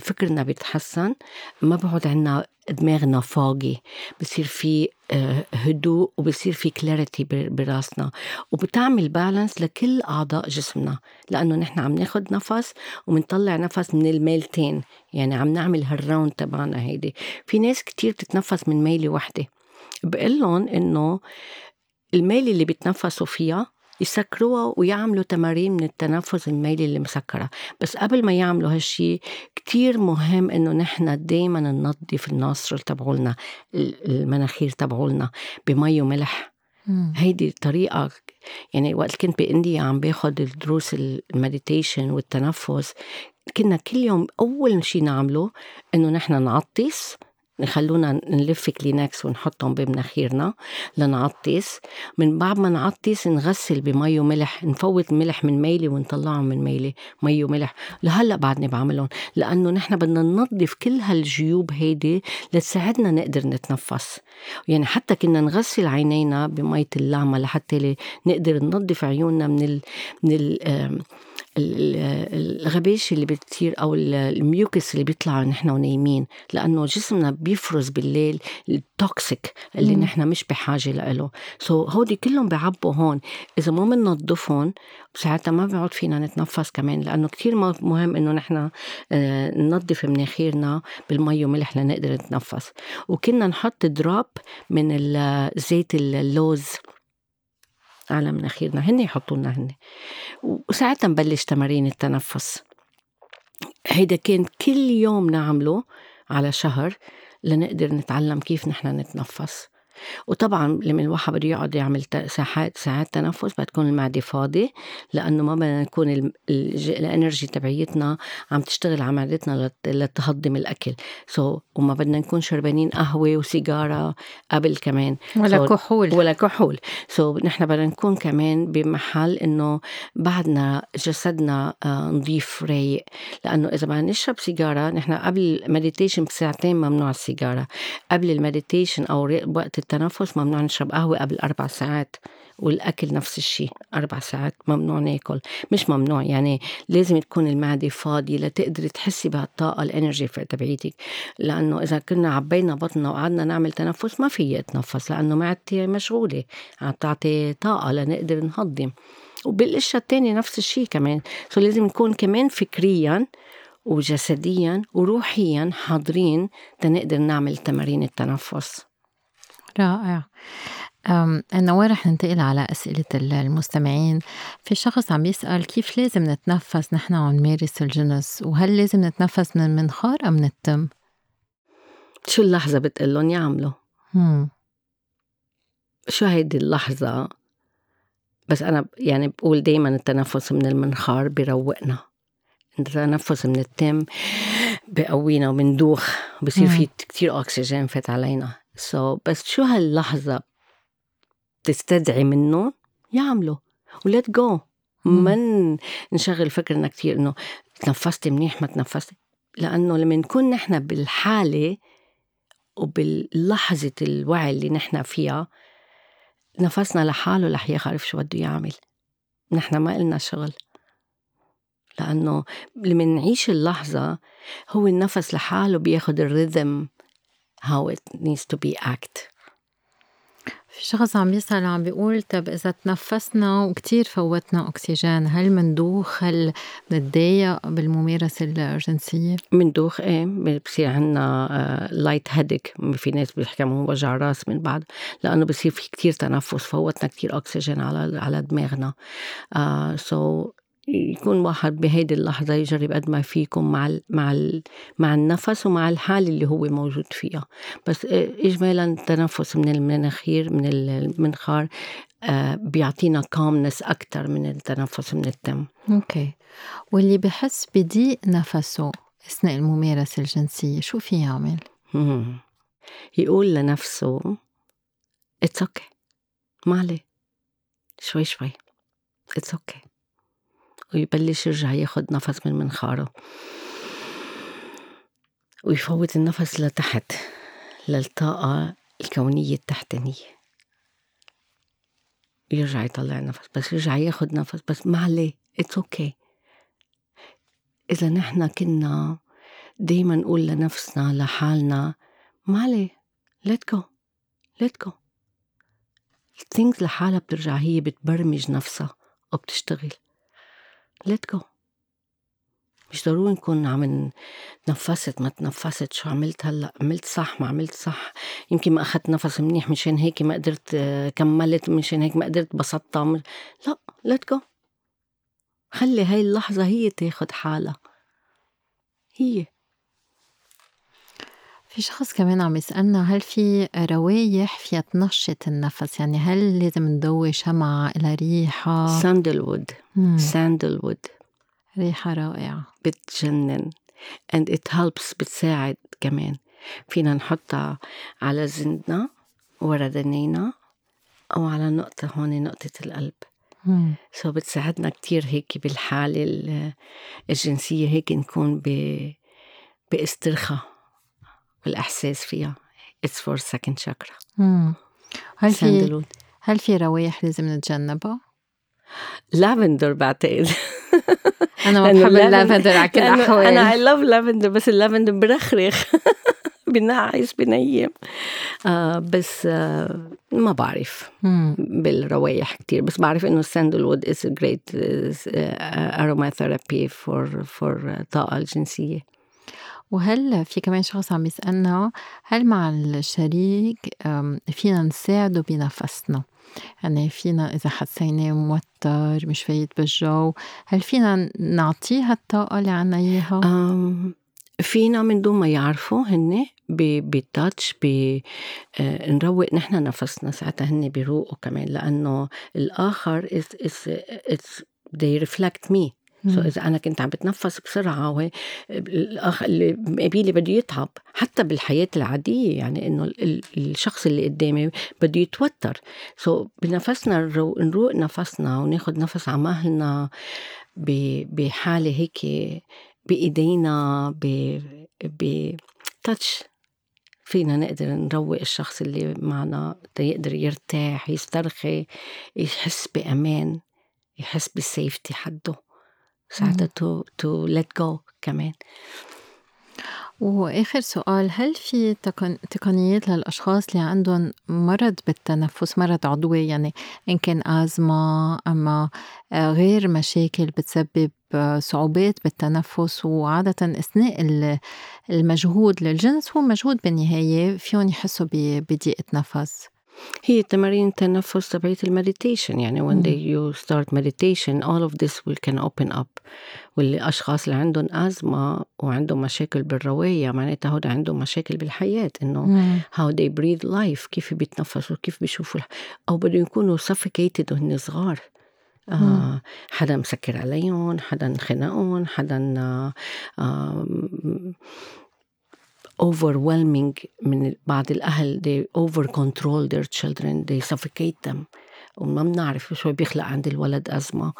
فكرنا بيتحسن ما بقعد عنا دماغنا فاضي بصير في آه، هدوء وبصير في clarity براسنا. وبتعمل balance لكل أعضاء جسمنا. لأنه نحن عم ناخد نفس وبنطلع نفس من الميلتين. يعني عم نعمل هال round تبعنا هيدي. في ناس كتير بتتنفس من ميلة وحدة. بقول لهم إنه الميله اللي بيتنفسوا فيها يسكروها ويعملوا تمارين من التنفس الميلي اللي مسكرة. بس قبل ما يعملوا هالشي كتير مهم إنه نحن دايما ننظف ال nostrils تبعولنا المناخير تبعولنا بمي وملح. هيدي طريقة يعني وقت كنت ب India عم باخد الدروس ال meditation والتنفس كنا كل يوم أول شي نعمله إنه نحن نعطس يخلونا نلف كلينكس ونحطهم بمناخيرنا لنعطس. من بعد ما نعطس نغسل بمي وملح نفوت ملح من ميلي ونطلعهم من ميلي مي وملح. لهلأ بعدني بعملهم لأنه نحن بدنا ننظف كل هالجيوب هيدي لتساعدنا نقدر نتنفس. يعني حتى كنا نغسل عينينا بمية اللعمة لحتى نقدر ننظف عيوننا من ال من ال الغباش اللي بتصير أو ال mucus اللي بيطلع نحن ونايمين. لأنه جسمنا بيفرز بالليل ال toxic اللي نحن مش بحاجة له. so هودي كلهم بعبوا هون. إذا ما بننظفهم ساعتها ما بيعود فينا نتنفس كمان لأنه كتير مهم إنه نحن آه، ننظف مناخيرنا بالمي وملح لنقدر نتنفس. وكنا نحط drop من زيت اللوز. على مناخيرنا هن يحطوا لنا هن وساعتها نبلش تمارين التنفس. هيدا كان كل يوم نعمله على شهر. لنقدر نتعلم كيف نحن نتنفس. وطبعا لما الواحد بده يقعد يعمل ساعات ساعات تنفس بتكون المعدة فاضية لأنه ما بدنا نكون ال energy تبعيتنا عم تشتغل على معدتنا لتهضم الأكل. so, وما بدنا نكون شربانين قهوة وسيجارة قبل كمان. ولا so, كحول. ولا كحول. so, نحن بدنا نكون كمان بمحل إنه بعدنا جسدنا آه، نظيف رايق. لأنه إذا بدنا نشرب سيجارة نحن قبل ال meditation بساعتين ممنوع السيجارة. قبل ال meditation أو وقت التنفس ممنوع نشرب قهوة قبل أربع ساعات والأكل نفس الشيء أربع ساعات ممنوع ناكل. مش ممنوع يعني لازم تكون المعدة فاضية لتقدري تحسي بهالطاقة الإنرجي تبعيتك. لأنه إذا كنا عبينا بطننا وقعدنا نعمل تنفس ما في أتنفس لأنه معدتي مشغولة. عم تعطي طاقة لنقدر نهضم. وبالأشياء التانية نفس الشيء كمان. سو لازم نكون كمان فكريا وجسديا وروحيا حاضرين تنقدر نعمل تمارين التنفس. رائع. نوار رح ننتقل على أسئلة المستمعين. في شخص عم يسأل كيف لازم نتنفس نحن عم نمارس الجنس وهل لازم نتنفس من المنخار أم من التم؟ شو اللحظة بتقلن يعملوا؟ مم. شو هيدي اللحظة؟ بس أنا يعني بقول دايما التنفس من المنخار بيروقنا التنفس من التم بقوينا وبندوخ بصير في كتير أكسجين فات علينا. سو so, بس شو هاللحظة تستدعي منه؟ يعملوا. وليت جو ما نشغل فكرنا كثير إنه تنفستي منيح ما تنفستي. لأنه لما نكون نحن بالحالة وباللحظة الوعي اللي نحن فيها نفسنا لحاله رح يعرف شو بده يعمل. نحن ما إلنا شغل. لأنه لما نعيش اللحظة هو النفس لحاله بياخد الرذم how it needs to be act. في شخص عم بيسأل عم بيقول طب إذا تنفسنا وكتير فوتنا أكسجين هل مندوخ هل منتضايق بالممارسة الجنسية؟ مندوخ إيه بصير عنا light headache في ناس بيحكوا وجع راس من بعد لأنه بصير في كتير تنفس فوتنا كتير أكسجين على على دماغنا. so uh, so يكون واحد بهيدي اللحظة يجرب قد ما فيكم مع ال مع ال مع النفس ومع الحالة اللي هو موجود فيها بس إجمالا التنفس من المناخير من المنخار آه، بيعطينا calmness أكتر من التنفس من التم okay واللي بحس بضيق نفسه أثناء الممارسة الجنسية شو في يعمل؟ يقول لنفسه it's okay. ما عليه شوي شوي it's okay. ويبلش يرجع ياخد نفس من منخاره. ويفوت النفس لتحت للطاقة الكونية التحتانية. يرجع يطلع نفس بس يرجع ياخد نفس بس ما عليه. it's okay. إذا نحن كنا دايما نقول لنفسنا لحالنا ما عليه. Let go. Let go. الثينكس لحالها بترجع هي بتبرمج نفسها وبتشتغل let go. مش ضروري نكون عم تنفست ما تنفست شو عملت هلأ عملت صح ما عملت صح. يمكن ما اخذت نفس منيح مشان هيك ما قدرت كملت مشان هيك ما قدرت بسطتها لا let go. خلي هاي اللحظة هي تاخد حالها. هي. في شخص كمان عم يسألنا هل في روايح فيها تنشط النفس؟ يعني هل لازم نضوي شمعة إلى ريحة؟ sandalwood sandalwood ريحة رائعة. بتجنن. And it helps بتساعد كمان. فينا نحطها على زندنا ورا دنينا أو على نقطة هون نقطة القلب. so بتساعدنا كتير هيك بالحالة الجنسية هيك نكون ب باسترخاء والإحساس فيها. It's for second chakra. هل في هل في روايح لازم نتجنبها؟ لافندر بعتقد. أنا ما بحب اللافندر على كل الاحوال أنا اي لاف لافندر بس اللافندر برخرخ بنعس بنيم. آه بس آه ما بعرف بالروايح كتير بس بعرف إنه ال sandalwood is great aromatherapy for for الطاقه الجنسية. وهل في كمان شخص عم يسألنا هل مع الشريك فينا نساعده بنفسنا؟ يعني فينا إذا حسيناه متوتر مش فايت بالجو هل فينا نعطيه الطاقة اللي عنا إياها؟ فينا من دون ما يعرفوا هن بال touch نروق نحن نفسنا ساعتها هن بيروقوا كمان لأنه الآخر is, is, is they reflect me so إذا أنا كنت عم بتنفس بسرعة وهي الآخر اللي قبيلي بده يتعب حتى بالحياة العادية يعني إنه الشخص اللي قدامي بده يتوتر. so بنفسنا نروق نفسنا وناخذ نفس على مهلنا بحالة هيك بإيدينا ب touch فينا نقدر نروق الشخص اللي معنا يقدر يرتاح يسترخي يحس بأمان يحس بال safety حده. ساعتها to to let جو كمان. وآخر سؤال هل في تقنيات للأشخاص اللي عندهم مرض بالتنفس مرض عضوي؟ يعني إن كان أزمة أما آه، غير مشاكل بتسبب آه، صعوبات بالتنفس وعادة أثناء المجهود للجنس هو مجهود بالنهاية فيهم يحسوا بضيقة نفس. هي تمارين التنفس تبعيت المديتيشن. يعني when they you start meditation all of this will can open up. والأشخاص اللي عندهم أزمة وعندهم مشاكل بالروايه معناتها هود عندهم مشاكل بالحياة إنه how they breathe life كيف بيتنفسوا كيف بيشوفوا أو بدهم يكونوا suffocated وهن صغار. آه حدا مسكر عليهم حدا خنقهم حدا آه overwhelming من بعض الأهل. They over control their children. They suffocate them. وما بنعرف شوي بيخلق عند الولد أزمة.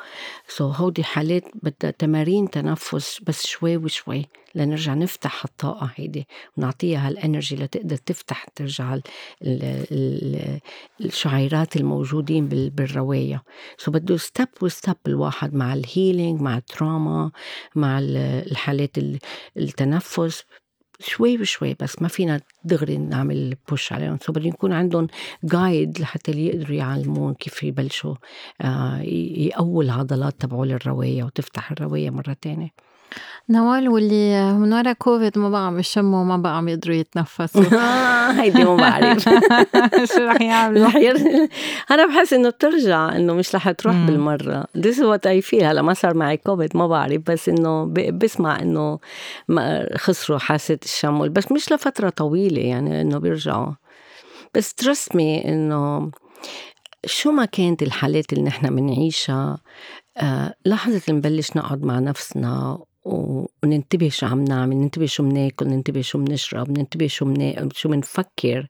So هودي حالات بدها تمارين تنفس بس شوي وشوي لنرجع نفتح الطاقة هيدي. ونعطيها هال energy لتقدر تفتح ترجع ال ال الشعيرات الموجودين بالروايا. so بده step و step الواحد مع ال healing مع ال trauma مع الحالات التنفس. شوي بشوي بس ما فينا دغري نعمل push عليهم. so بدهم يكون عندهم guide لحتى يقدروا يعلمون كيف يبلشوا آه، يقووا العضلات تبعول الروايا وتفتح الروايا مرة تانية. نوال واللي من ورا كوفيد ما بقى عم يشموا ما بقى عم يقدروا يتنفسوا هيدي ما بعرف. شو رح يعملوا؟ أنا بحس إنه بترجع إنه مش رح تروح بالمرة. This is what I feel. هلا ما صار معي كوفيد ما بعرف بس إنه بسمع إنه خسروا حاسة الشمول بس مش لفترة طويلة يعني إنه بيرجعوا. بس ترست مي إنه شو ما كانت الحالات اللي نحن بنعيشها آه لحظة نبلش نقعد مع نفسنا وننتبه شو عم نعمل ننتبه شو بناكل ننتبه شو بنشرب ننتبه شو منا... شو بنفكر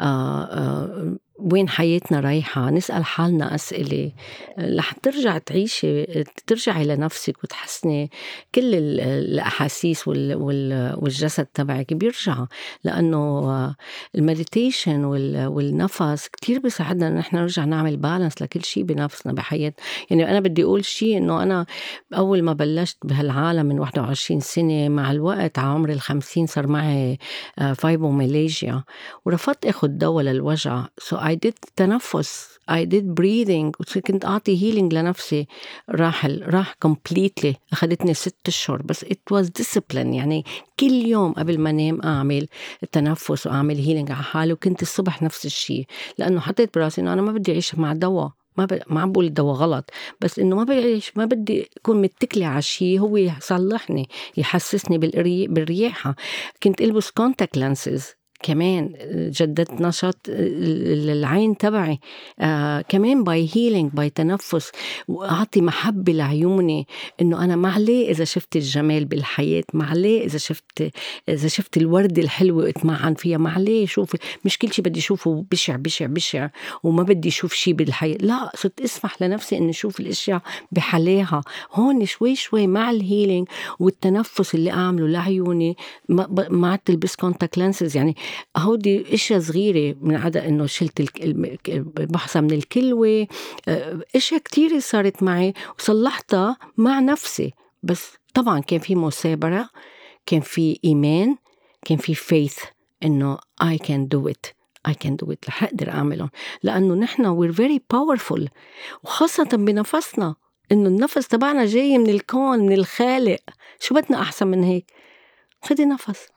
آه آه وين حياتنا رايحة؟ نسأل حالنا أسئلة. رح ترجع تعيشي ترجعي لنفسك وتحسني كل الأحاسيس والجسد تبعك بيرجع. لأنه المديتيشن والنفس كتير بيساعدنا إن إحنا نرجع نعمل بالانس لكل شيء بنفسنا بحياة يعني أنا بدي أقول شيء إنه أنا أول ما بلشت بهالعالم من 21 سنة مع الوقت على عمر الخمسين صار معي فايبوميليجيا ورفضت آخذ دواء للوجع. so I did تنفس I did breathing كنت أعطي healing لنفسي. راح راح completely أخذتني ست أشهر. بس it was discipline يعني كل يوم قبل ما انام أعمل التنفس وأعمل healing على حالي. وكنت الصبح نفس الشيء. لأنه حطيت براسي إنه أنا ما بدي أعيش مع دواء. ما ب... ما عم بقول الدواء غلط. بس إنه ما بعيش ما بدي أكون متكلة على شيء هو يصلحني يحسسني بالري... بالرياحة. كنت ألبس contact lenses كمان جددت نشاط العين تبعي آه كمان by healing by تنفس وأعطي محبة لعيوني إنه أنا ما عليه إذا شفت الجمال بالحياة ما عليه إذا شفت إذا شفت الوردة الحلوة أتمعن فيها ما عليه شوف مش كل شيء بدي اشوفه بشع بشع بشع وما بدي أشوف شيء بالحياة لا صرت أسمح لنفسي إني أشوف الأشياء بحلاها هون شوي شوي مع ال healing والتنفس اللي أعمله لعيوني ما عدت البس contact lenses يعني هودي إشياء صغيرة من عدا إنه شلت بحصة من الكلوة آه، إشياء كثيره صارت معي وصلحتها مع نفسي. بس طبعا كان في مثابره كان في إيمان كان في faith إنه I can do it I can do it رح أقدر أعملهم. لأنه نحن we're very powerful وخاصة بنفسنا إنه النفس تبعنا جاي من الكون من الخالق. شو بدنا أحسن من هيك؟ خدي نفس.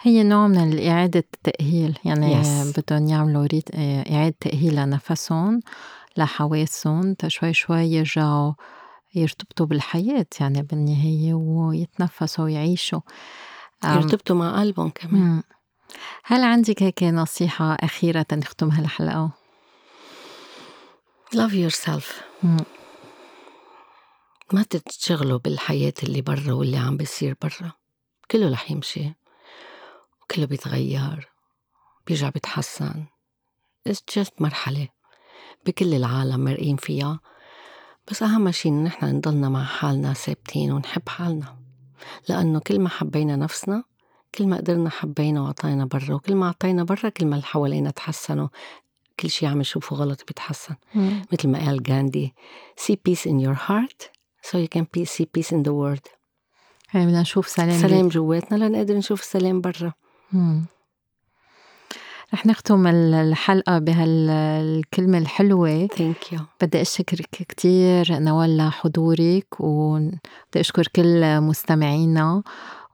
هي نوع من إعادة التأهيل يعني yes. بدهم يعملوا ريت إعادة تأهيل لنفسهم لحواسهم شوي شوي يرجعوا يرتبطوا بالحياة يعني بالنهاية ويتنفسوا ويعيشوا. يرتبطوا مع قلبهم كمان. هل عندك هيك نصيحة أخيرة نختم هالحلقة؟ love yourself. ما تتشغلوا بالحياة اللي برا واللي عم بيصير برا. كله رح يمشي. كله بيتغير بيرجع بيتحسن. It's just مرحلة. بكل العالم مرقين فيها. بس أهم شي إن نحن نضلنا مع حالنا ثابتين ونحب حالنا. لأنه كل ما حبينا نفسنا كل ما قدرنا حبينا وعطينا برا وكل ما عطينا برا كل ما اللي حوالينا تحسنوا كل شي عم يشوفه غلط بيتحسن. مثل ما قال غاندي see peace in your heart so you can see peace in the world. يعني بدنا نشوف سلام سلام جواتنا لنقدر نشوف السلام برا. رح نختم الحلقة بهالكلمة الحلوة. ثانك يو بدي أشكرك كتير نوال لحضورك وبدي أشكر كل مستمعينا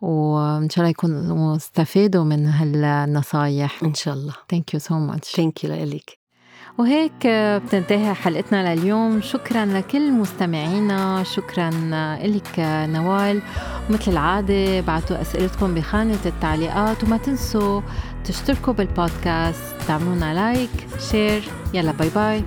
وإن شاء الله يكونوا استفادوا من هالنصايح. إن شاء الله. thank you so much thank you لك وهيك بتنتهي حلقتنا لليوم. شكرا لكل مستمعينا شكرا لك نوال. مثل العادة بعتوا أسئلتكم بخانة التعليقات. وما تنسوا تشتركوا بالبودكاست تعملونا like share. يلا bye bye.